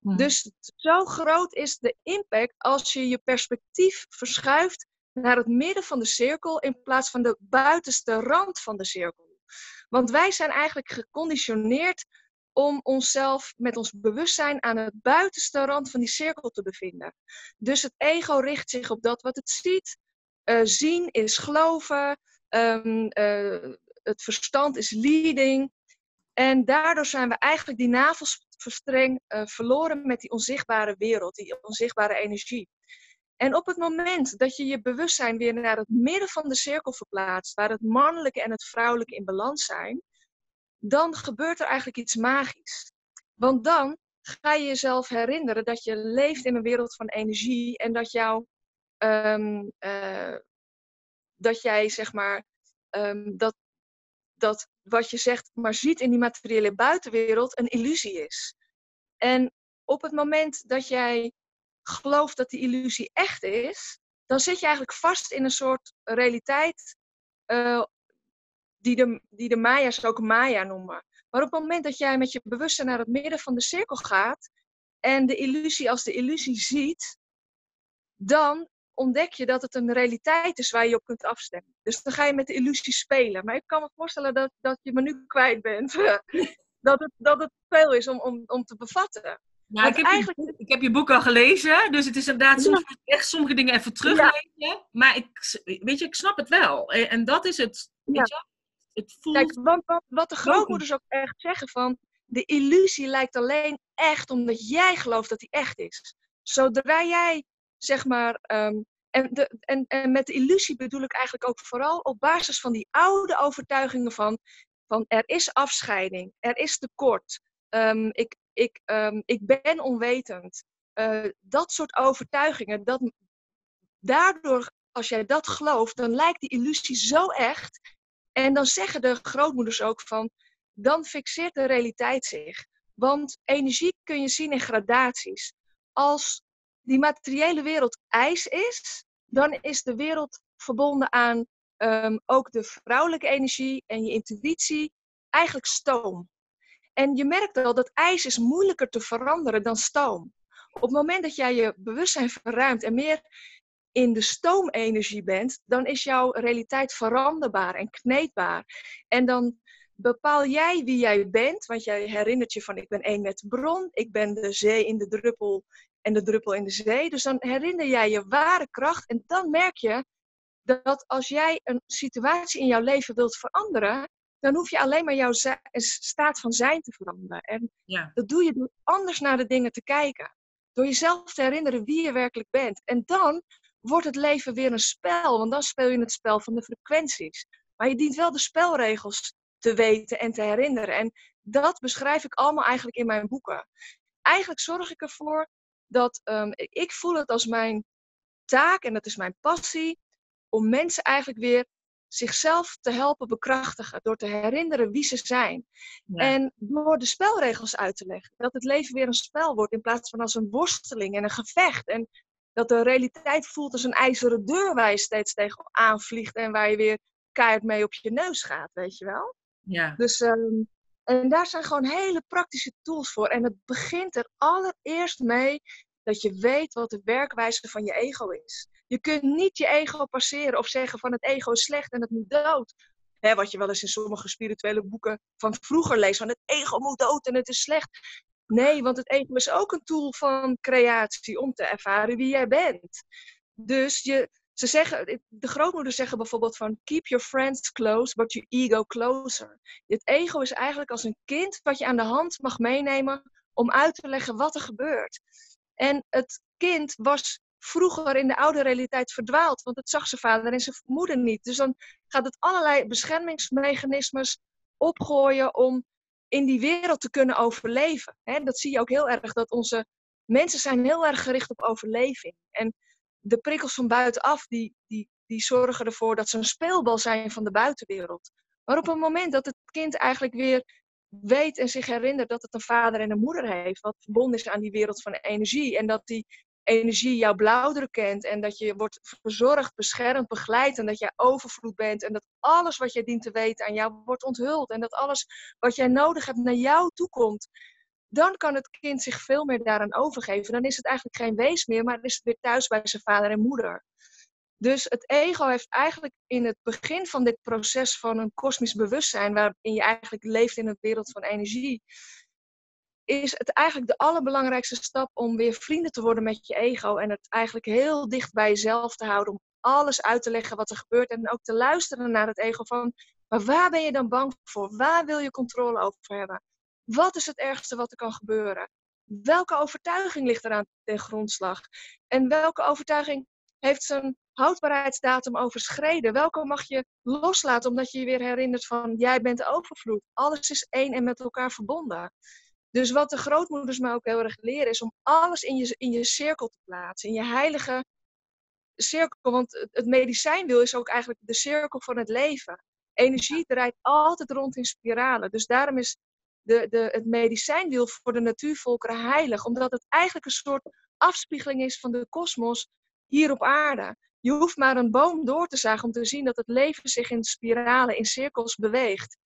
Hmm. Dus zo groot is de impact als je je perspectief verschuift naar het midden van de cirkel in plaats van de buitenste rand van de cirkel. Want wij zijn eigenlijk geconditioneerd om onszelf met ons bewustzijn aan het buitenste rand van die cirkel te bevinden. Dus het ego richt zich op dat wat het ziet. Uh, zien is geloven. Um, uh, het verstand is leading. En daardoor zijn we eigenlijk die navelstreng uh, verloren met die onzichtbare wereld, die onzichtbare energie. En op het moment dat je je bewustzijn weer naar het midden van de cirkel verplaatst, waar het mannelijke en het vrouwelijke in balans zijn, dan gebeurt er eigenlijk iets magisch. Want dan ga je jezelf herinneren dat je leeft in een wereld van energie en dat, jou, um, uh, dat jij zeg maar um, dat, dat wat je zegt maar ziet in die materiële buitenwereld een illusie is. En op het moment dat jij gelooft dat die illusie echt is, dan zit je eigenlijk vast in een soort realiteit uh, die de, die de Maya's ook Maya noemen. Maar op het moment dat jij met je bewustzijn naar het midden van de cirkel gaat en de illusie als de illusie ziet, dan ontdek je dat het een realiteit is waar je op kunt afstemmen. Dus dan ga je met de illusie spelen. Maar ik kan me voorstellen dat, dat je me nu kwijt bent. dat, het, dat het veel is om, om, om te bevatten. Nou, ik heb, eigenlijk... je, ik heb je boek al gelezen, dus het is inderdaad soms echt sommige dingen even teruglezen. Ja. Maar ik, weet je, ik snap het wel. En dat is het. Weet je, het voelt... Kijk, wat, wat, wat de grootmoeders ook echt zeggen van... De illusie lijkt alleen echt omdat jij gelooft dat die echt is. Zodra jij, zeg maar... Um, en, de, en, en met de illusie bedoel ik eigenlijk ook vooral op basis van die oude overtuigingen van... van er is afscheiding, er is tekort, um, ik, ik, um, ik ben onwetend. Uh, dat soort overtuigingen, dat, daardoor, als jij dat gelooft, dan lijkt die illusie zo echt en dan zeggen de grootmoeders ook van, dan fixeert de realiteit zich. Want energie kun je zien in gradaties. Als die materiële wereld ijs is, dan is de wereld verbonden aan um, ook de vrouwelijke energie en je intuïtie, eigenlijk stoom. En je merkt wel dat ijs is moeilijker te veranderen dan stoom. Op het moment dat jij je bewustzijn verruimt en meer in de stoomenergie bent, dan is jouw realiteit veranderbaar en kneedbaar. En dan bepaal jij wie jij bent, want jij herinnert je van ik ben één met de bron, ik ben de zee in de druppel en de druppel in de zee. Dus dan herinner jij je ware kracht en dan merk je dat als jij een situatie in jouw leven wilt veranderen, dan hoef je alleen maar jouw staat van zijn te veranderen. En ja. dat doe je door anders naar de dingen te kijken. Door jezelf te herinneren wie je werkelijk bent. En dan wordt het leven weer een spel. Want dan speel je het spel van de frequenties. Maar je dient wel de spelregels te weten en te herinneren. En dat beschrijf ik allemaal eigenlijk in mijn boeken. Eigenlijk zorg ik ervoor dat um, ik voel het als mijn taak en dat is mijn passie om mensen eigenlijk weer zichzelf te helpen bekrachtigen door te herinneren wie ze zijn. En door de spelregels uit te leggen. Dat het leven weer een spel wordt in plaats van als een worsteling en een gevecht. En dat de realiteit voelt als een ijzeren deur waar je steeds tegen aanvliegt en waar je weer keihard mee op je neus gaat, weet je wel? Ja. Dus, um, en daar zijn gewoon hele praktische tools voor. En het begint er allereerst mee dat je weet wat de werkwijze van je ego is. Je kunt niet je ego passeren of zeggen van het ego is slecht en het moet dood. Wat je wel eens in sommige spirituele boeken van vroeger leest, van het ego moet dood en het is slecht. Nee, want het ego is ook een tool van creatie om te ervaren wie jij bent. Dus je, ze zeggen, de grootmoeders zeggen bijvoorbeeld van keep your friends close, but your ego closer. Het ego is eigenlijk als een kind wat je aan de hand mag meenemen om uit te leggen wat er gebeurt. En het kind was vroeger in de oude realiteit verdwaald, want het zag zijn vader en zijn moeder niet. Dus dan gaat het allerlei beschermingsmechanismes opgooien om in die wereld te kunnen overleven. dat zie je ook heel erg, dat onze mensen zijn heel erg gericht op overleving. En de prikkels van buitenaf, die, die, die zorgen ervoor dat ze een speelbal zijn van de buitenwereld. Maar op het moment dat het kind eigenlijk weer weet en zich herinnert dat het een vader en een moeder heeft, wat verbonden is aan die wereld van energie, en dat die energie jouw blauwdruk kent, en dat je wordt verzorgd, beschermd, begeleid, en dat jij overvloed bent, en dat alles wat jij dient te weten aan jou wordt onthuld, en dat alles wat jij nodig hebt naar jou toe komt, dan kan het kind zich veel meer daaraan overgeven. Dan is het eigenlijk geen wees meer, maar dan is het weer thuis bij zijn vader en moeder. Dus het ego heeft eigenlijk in het begin van dit proces van een kosmisch bewustzijn, waarin je eigenlijk leeft in een wereld van energie, is het eigenlijk de allerbelangrijkste stap om weer vrienden te worden met je ego en het eigenlijk heel dicht bij jezelf te houden, om alles uit te leggen wat er gebeurt en ook te luisteren naar het ego van, maar waar ben je dan bang voor? Waar wil je controle over hebben? Wat is het ergste wat er kan gebeuren? Welke overtuiging ligt eraan ten grondslag? En welke overtuiging heeft zijn houdbaarheidsdatum overschreden? Welke mag je loslaten omdat je je weer herinnert van jij bent overvloed? Alles is één en met elkaar verbonden. Dus wat de grootmoeders mij ook heel erg leren is om alles in je, in je cirkel te plaatsen, in je heilige cirkel. Want het medicijnwiel is ook eigenlijk de cirkel van het leven. Energie draait altijd rond in spiralen. Dus daarom is de, de, het medicijnwiel voor de natuurvolkeren heilig. Omdat het eigenlijk een soort afspiegeling is van de kosmos hier op aarde. Je hoeft maar een boom door te zagen om te zien dat het leven zich in spiralen, in cirkels beweegt.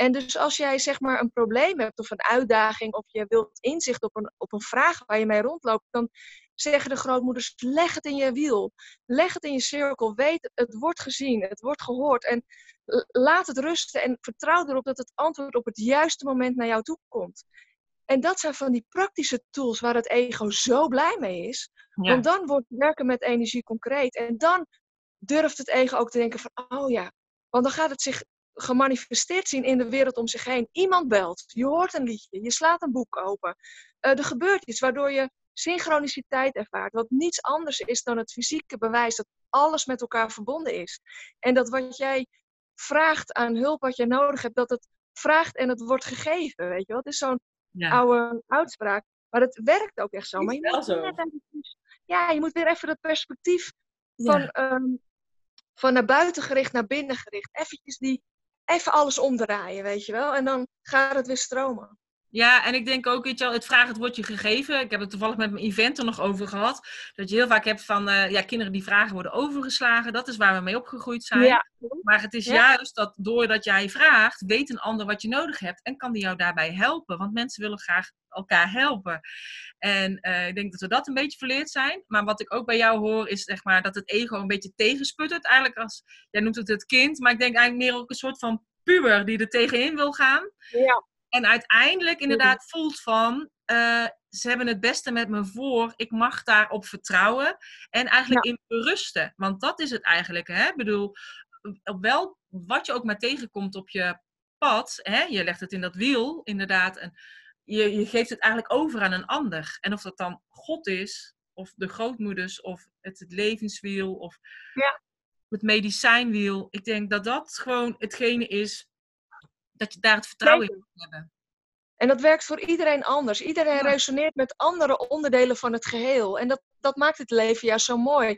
En dus als jij zeg maar een probleem hebt of een uitdaging of je wilt inzicht op een, op een vraag waar je mee rondloopt, dan zeggen de grootmoeders, leg het in je wiel. Leg het in je cirkel. Weet, het wordt gezien, het wordt gehoord. En laat het rusten en vertrouw erop dat het antwoord op het juiste moment naar jou toe komt. En dat zijn van die praktische tools waar het ego zo blij mee is. Want dan wordt werken met energie concreet. En dan durft het ego ook te denken van, oh ja, want dan gaat het zich gemanifesteerd zien in de wereld om zich heen. Iemand belt, je hoort een liedje, je slaat een boek open. Uh, er gebeurt iets waardoor je synchroniciteit ervaart. Wat niets anders is dan het fysieke bewijs dat alles met elkaar verbonden is. En dat wat jij vraagt aan hulp, wat jij nodig hebt, dat het vraagt en het wordt gegeven. Weet je wel? Het is zo'n oude uitspraak. Maar het werkt ook echt zo. Maar je moet zo. ja, je moet weer even het perspectief van, ehm, van naar buiten gericht naar binnen gericht. Eventjes die, even alles omdraaien, weet je wel. En dan gaat het weer stromen. Ja, en ik denk ook, weet je wel, het vragen het wordt je gegeven. Ik heb het toevallig met mijn event er nog over gehad. Dat je heel vaak hebt van, uh, ja, kinderen die vragen worden overgeslagen. Dat is waar we mee opgegroeid zijn. Ja. Maar het is juist dat doordat jij vraagt, weet een ander wat je nodig hebt. En kan die jou daarbij helpen. Want mensen willen graag elkaar helpen. En uh, ik denk dat we dat een beetje verleerd zijn. Maar wat ik ook bij jou hoor, is zeg maar dat het ego een beetje tegensputtert. Eigenlijk als, jij noemt het het kind. Maar ik denk eigenlijk meer ook een soort van puber die er tegenin wil gaan. Ja. En uiteindelijk inderdaad voelt van, uh, ze hebben het beste met me voor, ik mag daarop vertrouwen en eigenlijk in berusten. Want dat is het eigenlijk, hè? Ik bedoel, wel wat je ook maar tegenkomt op je pad, hè? je legt het in dat wiel, inderdaad, en je, je geeft het eigenlijk over aan een ander. En of dat dan God is, of de grootmoeders, of het, het levenswiel, of ja. het medicijnwiel. Ik denk dat dat gewoon hetgene is dat je daar het vertrouwen in moet hebben. En dat werkt voor iedereen anders. Iedereen resoneert met andere onderdelen van het geheel. En dat, dat maakt het leven juist zo mooi.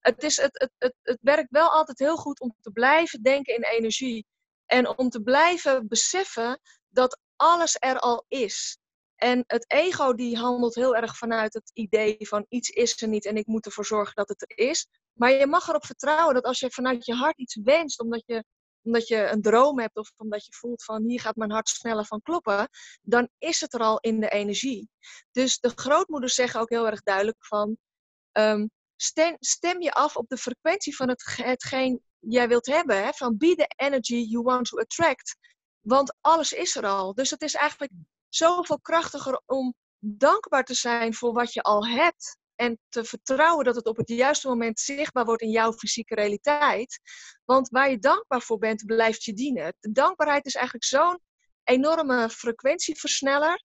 Het, is, het, het, het, het werkt wel altijd heel goed om te blijven denken in energie. En om te blijven beseffen dat alles er al is. En het ego die handelt heel erg vanuit het idee van iets is er niet en ik moet ervoor zorgen dat het er is. Maar je mag erop vertrouwen dat als je vanuit je hart iets wenst, omdat je omdat je een droom hebt of omdat je voelt van hier gaat mijn hart sneller van kloppen, dan is het er al in de energie. Dus de grootmoeders zeggen ook heel erg duidelijk van ehm, stem, stem, je af op de frequentie van het, hetgeen jij wilt hebben. Hè? Van be the energy you want to attract. Want alles is er al. Dus het is eigenlijk zoveel krachtiger om dankbaar te zijn voor wat je al hebt. En te vertrouwen dat het op het juiste moment zichtbaar wordt in jouw fysieke realiteit. Want waar je dankbaar voor bent, blijft je dienen. De dankbaarheid is eigenlijk zo'n enorme frequentieversneller.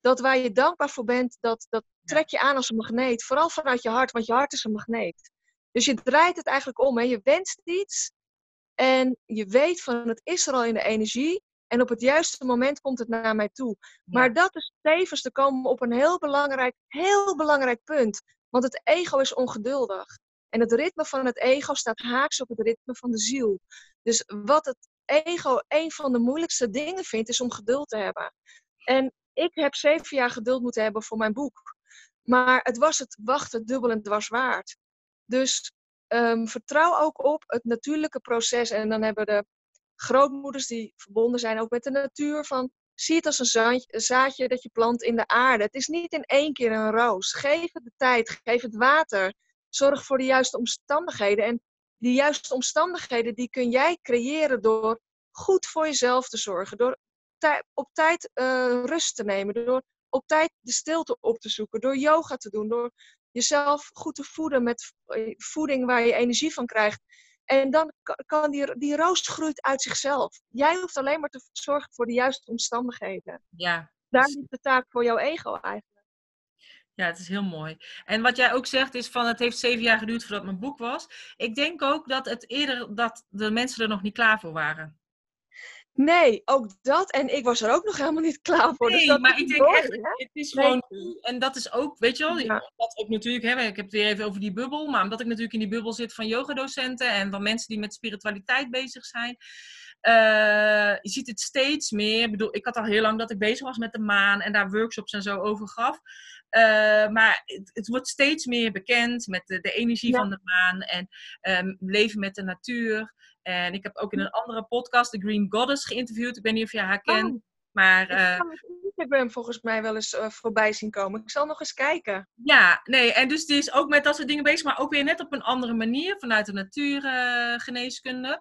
Dat waar je dankbaar voor bent, dat, dat trek je aan als een magneet. Vooral vanuit je hart, want je hart is een magneet. Dus je draait het eigenlijk om. Hè. Je wenst iets en je weet van het is er al in de energie. En op het juiste moment komt het naar mij toe. Maar dat is tevens te komen op een heel belangrijk, heel belangrijk punt. Want het ego is ongeduldig. En het ritme van het ego staat haaks op het ritme van de ziel. Dus wat het ego een van de moeilijkste dingen vindt, is om geduld te hebben. En ik heb zeven jaar geduld moeten hebben voor mijn boek. Maar het was het wachten dubbel en dwars waard. Dus um, vertrouw ook op het natuurlijke proces. En dan hebben de grootmoeders die verbonden zijn ook met de natuur. Van, zie het als een zaadje dat je plant in de aarde. Het is niet in één keer een roos. Geef het de tijd, geef het water. Zorg voor de juiste omstandigheden. En die juiste omstandigheden die kun jij creëren door goed voor jezelf te zorgen. Door op tijd uh, rust te nemen. Door op tijd de stilte op te zoeken. Door yoga te doen. Door jezelf goed te voeden met eh, voeding waar je energie van krijgt. En dan kan die, die roos groeit uit zichzelf. Jij hoeft alleen maar te zorgen voor de juiste omstandigheden. Ja. Daar ligt de taak voor jouw ego eigenlijk. Ja, het is heel mooi. En wat jij ook zegt is van het heeft zeven jaar geduurd voordat mijn boek was. Ik denk ook dat het eerder dat de mensen er nog niet klaar voor waren. Nee, ook dat. En ik was er ook nog helemaal niet klaar voor. Dus nee, dus maar ik denk echt, het is gewoon... En dat is ook, weet je wel, ja. dat ook natuurlijk, hè, ik heb het weer even over die bubbel. Maar omdat ik natuurlijk in die bubbel zit van yogadocenten en van mensen die met spiritualiteit bezig zijn. Uh, je ziet het steeds meer. Ik bedoel, ik had al heel lang dat ik bezig was met de maan en daar workshops en zo over gaf. Uh, maar het, het, wordt steeds meer bekend met de, de energie van de maan en um, leven met de natuur. En ik heb ook in een andere podcast, de Green Goddess, geïnterviewd. Ik weet niet of je haar kent. Oh, maar, uh, ik heb Instagram volgens mij wel eens uh, voorbij zien komen. Ik zal nog eens kijken. Ja, nee. En dus die is ook met dat soort dingen bezig, maar ook weer net op een andere manier, vanuit de natuurgeneeskunde.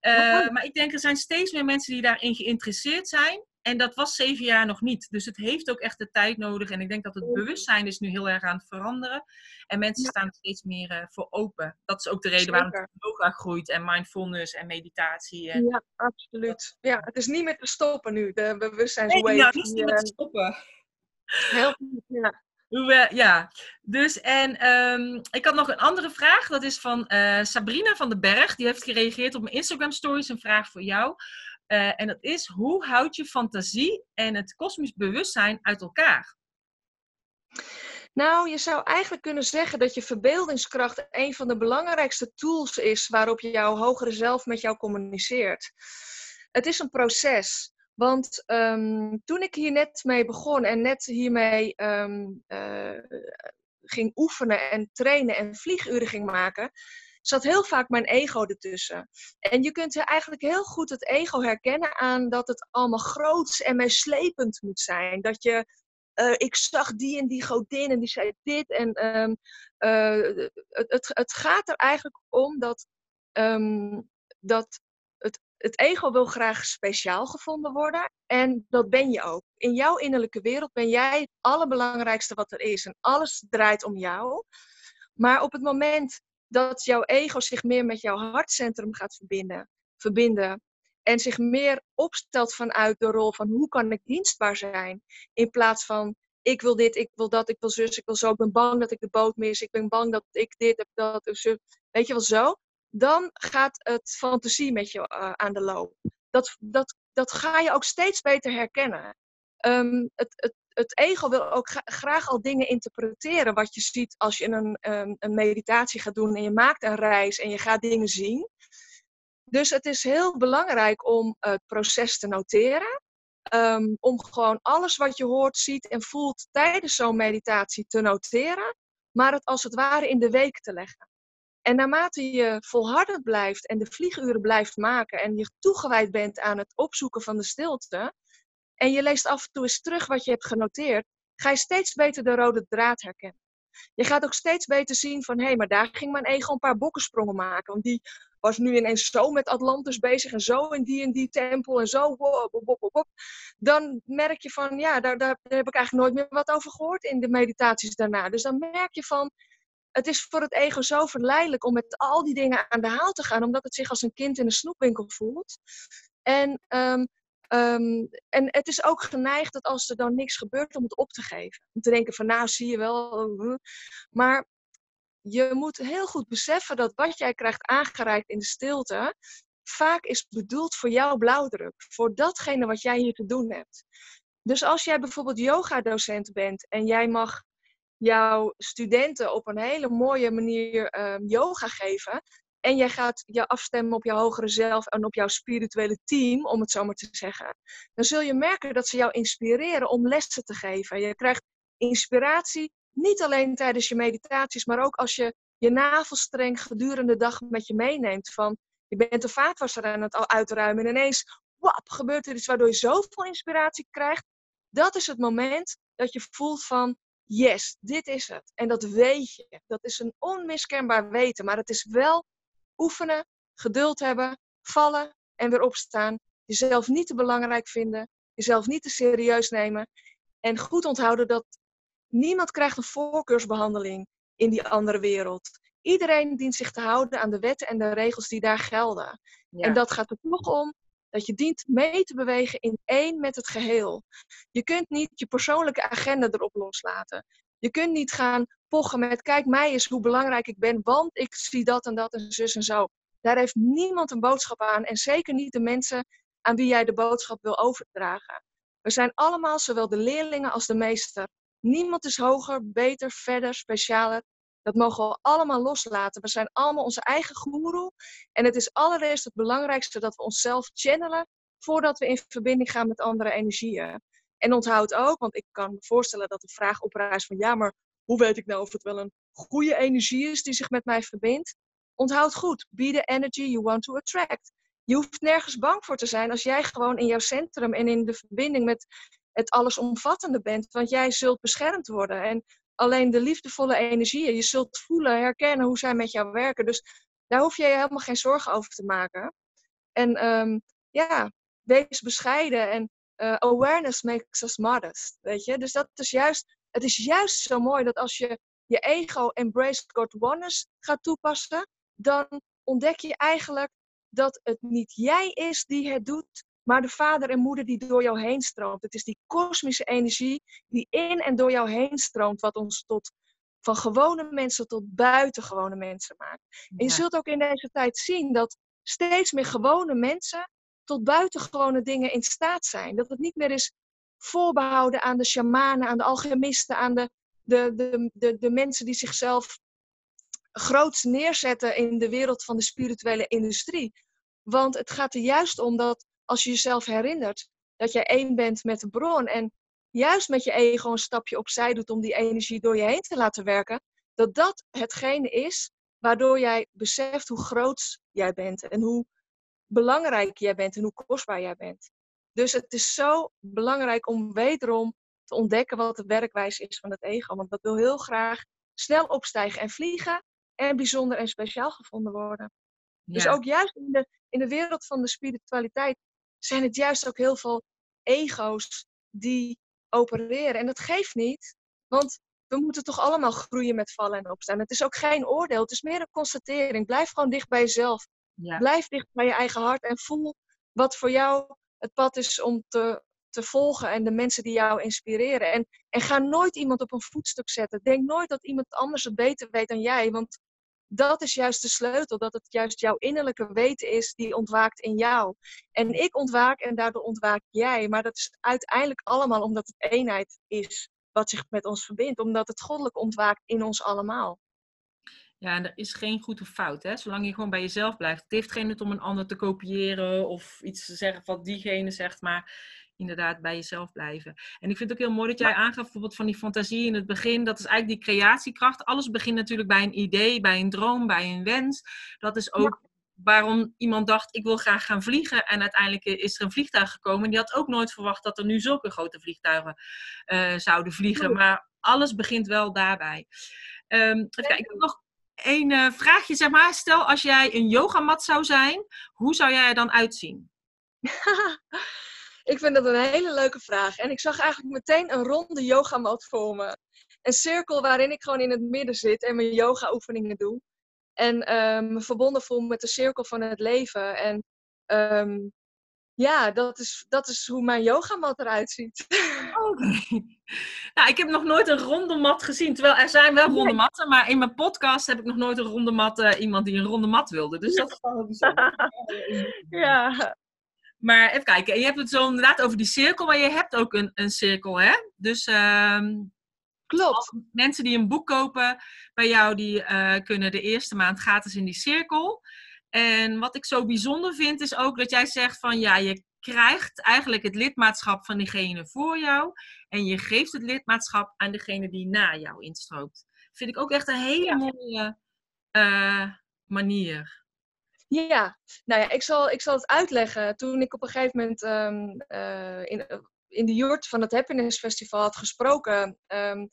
Uh, maar ik denk, er zijn steeds meer mensen die daarin geïnteresseerd zijn. En dat was zeven jaar nog niet. Dus het heeft ook echt de tijd nodig. En ik denk dat het bewustzijn is nu heel erg aan het veranderen. En mensen staan er steeds meer uh, voor open. Dat is ook de reden waarom het yoga groeit. En mindfulness en meditatie. En... Ja, absoluut. Ja, het is niet meer te stoppen nu. De bewustzijnswave. Nee, nou, niet meer te stoppen. Heel goed, ja. Ja, dus en um, ik had nog een andere vraag. Dat is van uh, Sabrina van den Berg. Die heeft gereageerd op mijn Instagram stories. Een vraag voor jou. Uh, en dat is, hoe houd je fantasie en het kosmisch bewustzijn uit elkaar? Nou, je zou eigenlijk kunnen zeggen dat je verbeeldingskracht een van de belangrijkste tools is waarop jouw hogere zelf met jou communiceert. Het is een proces. Want um, toen ik hier net mee begon en net hiermee um, uh, ging oefenen en trainen en vlieguren ging maken, zat heel vaak mijn ego ertussen. En je kunt eigenlijk heel goed het ego herkennen aan dat het allemaal groots en meeslepend moet zijn. Dat je, uh, ik zag die en die godin en die zei dit. En um, uh, het, het, het, gaat er eigenlijk om dat, um, dat het, het ego wil graag speciaal gevonden worden. En dat ben je ook. In jouw innerlijke wereld ben jij het allerbelangrijkste wat er is. En alles draait om jou. Maar op het moment dat jouw ego zich meer met jouw hartcentrum gaat verbinden, verbinden. En zich meer opstelt vanuit de rol van hoe kan ik dienstbaar zijn. In plaats van ik wil dit, ik wil dat, ik wil zus, ik wil zo. Ik ben bang dat ik de boot mis. Ik ben bang dat ik dit heb, dat. Weet je wel zo? Dan gaat het fantasie met je uh, aan de loop. Dat, dat, dat ga je ook steeds beter herkennen. Um, het, het, het ego wil ook graag al dingen interpreteren wat je ziet als je een, um, een meditatie gaat doen en je maakt een reis en je gaat dingen zien. Dus het is heel belangrijk om het proces te noteren. Um, om gewoon alles wat je hoort, ziet en voelt tijdens zo'n meditatie te noteren. Maar het als het ware in de week te leggen. En naarmate je volhardend blijft en de vlieguren blijft maken en je toegewijd bent aan het opzoeken van de stilte, en je leest af en toe eens terug wat je hebt genoteerd, ga je steeds beter de rode draad herkennen. Je gaat ook steeds beter zien van, hé, hey, maar daar ging mijn ego een paar bokkensprongen maken. Want die was nu ineens zo met Atlantis bezig en zo in die en die tempel en zo. Dan merk je van, ja, daar, daar heb ik eigenlijk nooit meer wat over gehoord in de meditaties daarna. Dus dan merk je van, het is voor het ego zo verleidelijk om met al die dingen aan de haal te gaan, omdat het zich als een kind in een snoepwinkel voelt. En, um, um, en het is ook geneigd dat als er dan niks gebeurt, om het op te geven. Om te denken van, nou zie je wel. Maar je moet heel goed beseffen dat wat jij krijgt aangereikt in de stilte, vaak is bedoeld voor jouw blauwdruk. Voor datgene wat jij hier te doen hebt. Dus als jij bijvoorbeeld yoga-docent bent en jij mag jouw studenten op een hele mooie manier uh, yoga geven. En jij gaat je afstemmen op je hogere zelf en op jouw spirituele team, om het zo maar te zeggen. Dan zul je merken dat ze jou inspireren om lessen te geven. Je krijgt inspiratie niet alleen tijdens je meditaties, maar ook als je je navelstreng gedurende de dag met je meeneemt. Van je bent de vaatwasser aan het uitruimen en ineens wap, gebeurt er iets waardoor je zoveel inspiratie krijgt. Dat is het moment dat je voelt van yes, dit is het. En dat weet je. Dat is een onmiskenbaar weten. Maar het is wel oefenen, geduld hebben, vallen en weer opstaan. Jezelf niet te belangrijk vinden. Jezelf niet te serieus nemen. En goed onthouden dat niemand krijgt een voorkeursbehandeling in die andere wereld. Iedereen dient zich te houden aan de wetten en de regels die daar gelden. En dat gaat er toch om dat je dient mee te bewegen in één met het geheel. Je kunt niet je persoonlijke agenda erop loslaten. Je kunt niet gaan pochen met, kijk mij eens hoe belangrijk ik ben, want ik zie dat en dat en zus en zo. Daar heeft niemand een boodschap aan en zeker niet de mensen aan wie jij de boodschap wil overdragen. We zijn allemaal, zowel de leerlingen als de meester. Niemand is hoger, beter, verder, specialer dat mogen we allemaal loslaten. We zijn allemaal onze eigen goeroe. En het is allereerst het belangrijkste dat we onszelf channelen voordat we in verbinding gaan met andere energieën. En onthoud ook, want ik kan me voorstellen dat de vraag oprijst van ja, maar hoe weet ik nou of het wel een goede energie is die zich met mij verbindt? Onthoud goed, be the energy you want to attract. Je hoeft nergens bang voor te zijn als jij gewoon in jouw centrum en in de verbinding met het allesomvattende bent, want jij zult beschermd worden. En alleen de liefdevolle energieën. Je zult voelen, herkennen hoe zij met jou werken. Dus daar hoef je je helemaal geen zorgen over te maken. En um, ja, wees bescheiden en uh, awareness makes us modest. Weet je? Dus dat is juist, het is juist zo mooi dat als je je ego embrace God oneness gaat toepassen, dan ontdek je eigenlijk dat het niet jij is die het doet, maar de vader en moeder die door jou heen stroomt. Het is die kosmische energie die in en door jou heen stroomt, wat ons tot van gewone mensen tot buitengewone mensen maakt. En je zult ook in deze tijd zien dat steeds meer gewone mensen tot buitengewone dingen in staat zijn. Dat het niet meer is voorbehouden aan de shamanen, aan de alchemisten, aan de, de, de, de, mensen die zichzelf groots neerzetten in de wereld van de spirituele industrie. Want het gaat er juist om dat als je jezelf herinnert dat jij één bent met de bron en juist met je ego een stapje opzij doet om die energie door je heen te laten werken, dat dat hetgene is waardoor jij beseft hoe groot jij bent en hoe belangrijk jij bent en hoe kostbaar jij bent. Dus het is zo belangrijk om wederom te ontdekken wat de werkwijze is van het ego. Want dat wil heel graag snel opstijgen en vliegen en bijzonder en speciaal gevonden worden. Dus ook juist in de, in de wereld van de spiritualiteit zijn het juist ook heel veel ego's die opereren. En dat geeft niet, want we moeten toch allemaal groeien met vallen en opstaan. Het is ook geen oordeel, het is meer een constatering. Blijf gewoon dicht bij jezelf. Ja. Blijf dicht bij je eigen hart en voel wat voor jou het pad is om te, te volgen en de mensen die jou inspireren. En, en ga nooit iemand op een voetstuk zetten. Denk nooit dat iemand anders het beter weet dan jij, want dat is juist de sleutel. Dat het juist jouw innerlijke weten is die ontwaakt in jou. En ik ontwaak en daardoor ontwaak jij. Maar dat is uiteindelijk allemaal omdat het eenheid is wat zich met ons verbindt. Omdat het goddelijk ontwaakt in ons allemaal. Ja, en er is geen goed of fout, hè? Zolang je gewoon bij jezelf blijft. Het heeft geen nut om een ander te kopiëren of iets te zeggen wat diegene zegt. Maar inderdaad bij jezelf blijven. En ik vind het ook heel mooi dat jij aangaf bijvoorbeeld van die fantasie in het begin. Dat is eigenlijk die creatiekracht. Alles begint natuurlijk bij een idee, bij een droom, bij een wens. Dat is ook waarom iemand dacht, ik wil graag gaan vliegen. En uiteindelijk is er een vliegtuig gekomen. Die had ook nooit verwacht dat er nu zulke grote vliegtuigen uh, zouden vliegen. Maar alles begint wel daarbij. Um, even kijken, ik heb nog één uh, vraagje, zeg maar. Stel, als jij een yogamat zou zijn, hoe zou jij er dan uitzien? ik vind dat een hele leuke vraag. En ik zag eigenlijk meteen een ronde yogamat voor me. Een cirkel waarin ik gewoon in het midden zit en mijn yoga-oefeningen doe. En me verbonden voel met de cirkel van het leven. En um, ja, dat is, dat is hoe mijn yogamat eruit ziet. Oké. Nou, ik heb nog nooit een ronde mat gezien. Terwijl er zijn wel ronde matten, maar in mijn podcast heb ik nog nooit een ronde mat, uh, iemand die een ronde mat wilde. Dus dat is wel heel bijzonder. ja. Maar even kijken, je hebt het zo inderdaad over die cirkel, maar je hebt ook een, een cirkel, hè? Dus um, Klopt. Mensen die een boek kopen bij jou, die uh, kunnen de eerste maand gratis in die cirkel. En wat ik zo bijzonder vind, is ook dat jij zegt van ja, je krijgt eigenlijk het lidmaatschap van diegene voor jou. En je geeft het lidmaatschap aan degene die na jou instroomt. Vind ik ook echt een hele mooie uh, manier. Ja, nou ja, ik zal, ik zal het uitleggen. Toen ik op een gegeven moment um, uh, in, in de jurt van het Happiness Festival had gesproken, um,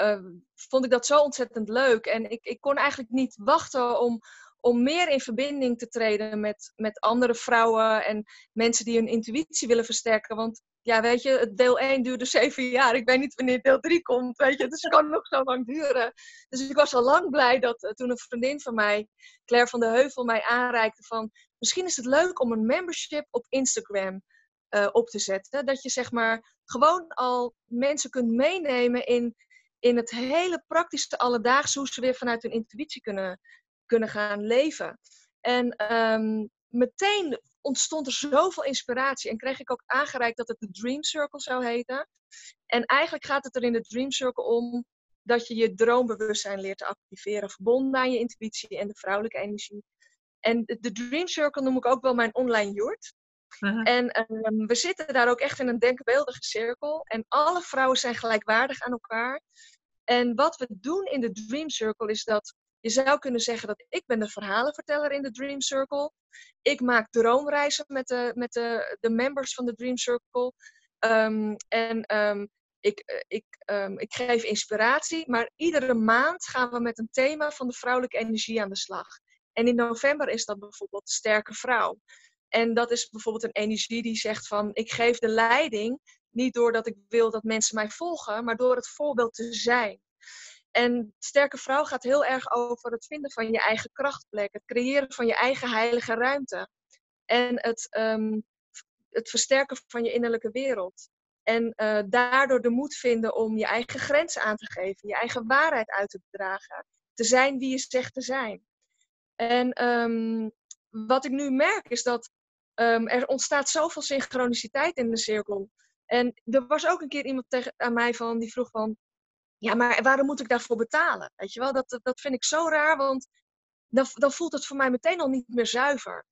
uh, vond ik dat zo ontzettend leuk. En ik, ik kon eigenlijk niet wachten om, om meer in verbinding te treden met, met andere vrouwen en mensen die hun intuïtie willen versterken. Want ja, weet je, deel 1 duurde zeven jaar. Ik weet niet wanneer deel 3 komt, weet je. Dus het kan nog zo lang duren. Dus ik was al lang blij dat uh, toen een vriendin van mij, Claire van de Heuvel, mij aanreikte van... Misschien is het leuk om een membership op Instagram uh, op te zetten. Dat je zeg maar gewoon al mensen kunt meenemen in, in het hele praktische alledaagse, hoe ze weer vanuit hun intuïtie kunnen, kunnen gaan leven. En um, meteen ontstond er zoveel inspiratie en kreeg ik ook aangereikt dat het de Dream Circle zou heten. En eigenlijk gaat het er in de Dream Circle om dat je je droombewustzijn leert te activeren, verbonden aan je intuïtie en de vrouwelijke energie. En de Dream Circle noem ik ook wel mijn online yurt. Uh-huh. En um, we zitten daar ook echt in een denkbeeldige cirkel. En alle vrouwen zijn gelijkwaardig aan elkaar. En wat we doen in de Dream Circle is dat je zou kunnen zeggen dat ik ben de verhalenverteller in de Dream Circle. Ik maak droomreizen met de, met de, de members van de Dream Circle. Um, en um, ik, eh, ik, um, ik geef inspiratie, maar iedere maand gaan we met een thema van de vrouwelijke energie aan de slag. En in november is dat bijvoorbeeld sterke vrouw. En dat is bijvoorbeeld een energie die zegt van ik geef de leiding niet doordat ik wil dat mensen mij volgen, maar door het voorbeeld te zijn. En sterke vrouw gaat heel erg over het vinden van je eigen krachtplek, het creëren van je eigen heilige ruimte en het, um, het versterken van je innerlijke wereld. En uh, daardoor de moed vinden om je eigen grenzen aan te geven, je eigen waarheid uit te dragen, te zijn wie je zegt te zijn. En um, wat ik nu merk is dat um, er ontstaat zoveel synchroniciteit in de cirkel. En er was ook een keer iemand tegen, aan mij van, die vroeg van, ja, maar waarom moet ik daarvoor betalen? Weet je wel, dat, dat vind ik zo raar, want dan, dan voelt het voor mij meteen al niet meer zuiver.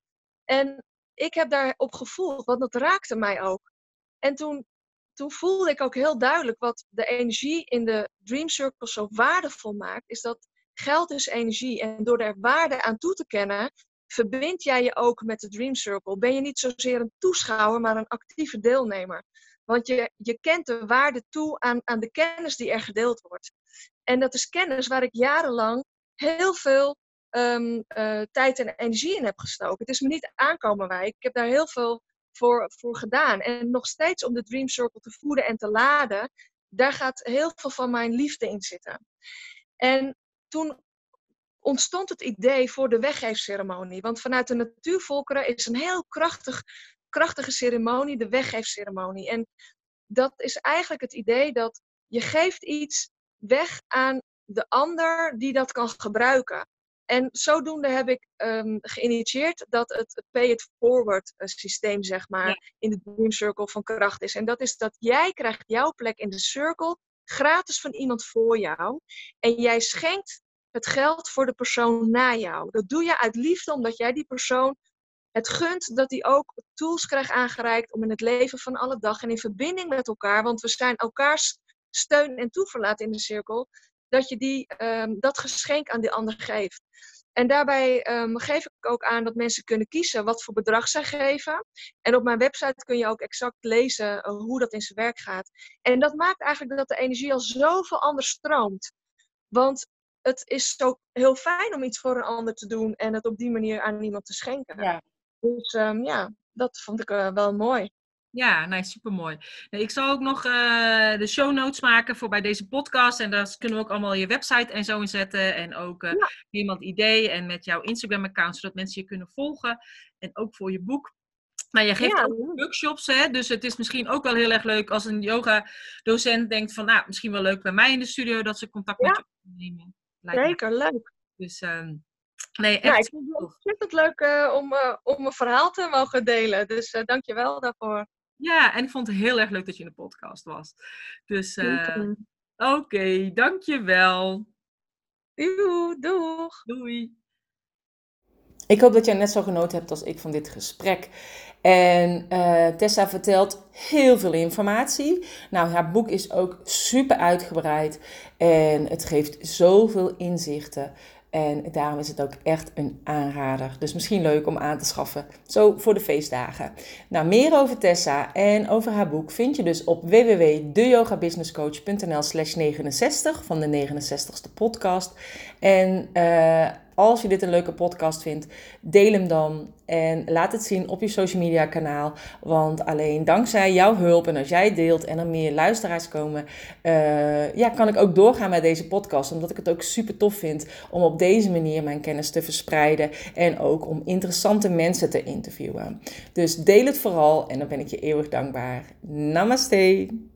En ik heb daarop gevoeld, want dat raakte mij ook. En toen, toen voelde ik ook heel duidelijk wat de energie in de Dream Circle zo waardevol maakt, is dat geld is energie. En door daar waarde aan toe te kennen, verbind jij je ook met de Dream Circle. Ben je niet zozeer een toeschouwer, maar een actieve deelnemer. Want je, je kent de waarde toe aan, aan de kennis die er gedeeld wordt. En dat is kennis waar ik jarenlang heel veel um, uh, tijd en energie in heb gestoken. Het is me niet aankomen wij. Ik heb daar heel veel voor, voor gedaan. En nog steeds om de Dream Circle te voeden en te laden, daar gaat heel veel van mijn liefde in zitten. En toen ontstond het idee voor de weggeefceremonie. Want vanuit de natuurvolkeren is een heel krachtig krachtige ceremonie, de weggeefceremonie. En dat is eigenlijk het idee dat je geeft iets weg aan de ander die dat kan gebruiken. En zodoende heb ik um, geïnitieerd dat het pay it forward eh, systeem, zeg maar, in de Dream Circle van kracht is. En dat is dat jij krijgt jouw plek in de circle gratis van iemand voor jou. En jij schenkt het geld voor de persoon na jou. Dat doe je uit liefde omdat jij die persoon het gunt dat hij ook tools krijgt aangereikt om in het leven van alle dag en in verbinding met elkaar, want we zijn elkaars steun en toeverlaat in de cirkel, dat je die, ehm, dat geschenk aan die ander geeft. En daarbij ehm, geef ik ook aan dat mensen kunnen kiezen wat voor bedrag zij geven. En op mijn website kun je ook exact lezen eh, hoe dat in zijn werk gaat. En dat maakt eigenlijk dat de energie al zoveel anders stroomt. Want het is zo heel fijn om iets voor een ander te doen en het op die manier aan iemand te schenken. Ja. Dus um, ja, dat vond ik uh, wel mooi. Ja, nee, supermooi. Nee, ik zal ook nog uh, de show notes maken voor bij deze podcast. En daar kunnen we ook allemaal je website en zo in zetten. En ook uh, ja. iemand idee en met jouw Instagram-account, zodat mensen je kunnen volgen. En ook voor je boek. Maar je geeft ook workshops, hè? dus het is misschien ook wel heel erg leuk als een yoga-docent denkt van, nou, misschien wel leuk bij mij in de studio dat ze contact met je nemen. Zeker, leuk. Dus um, nee, echt ja, ik vind het ontzettend leuk uh, om, uh, om een verhaal te mogen delen. Dus uh, dank je wel daarvoor. Ja, en ik vond het heel erg leuk dat je in de podcast was. Dus oké, okay, dank je wel. Doei, doeg. Doei. Ik hoop dat jij net zo genoten hebt als ik van dit gesprek. En uh, Tessa vertelt heel veel informatie. Nou, haar boek is ook super uitgebreid en het geeft zoveel inzichten. En daarom is het ook echt een aanrader. Dus misschien leuk om aan te schaffen. Zo voor de feestdagen. Nou, meer over Tessa en over haar boek vind je dus op www.deyogabusinesscoach.nl slash 69 van de 69ste podcast. En uh, als je dit een leuke podcast vindt, deel hem dan en laat het zien op je social media kanaal. Want alleen dankzij jouw hulp en als jij deelt en er meer luisteraars komen, uh, ja, kan ik ook doorgaan met deze podcast. Omdat ik het ook super tof vind om op deze manier mijn kennis te verspreiden en ook om interessante mensen te interviewen. Dus deel het vooral en dan ben ik je eeuwig dankbaar. Namaste.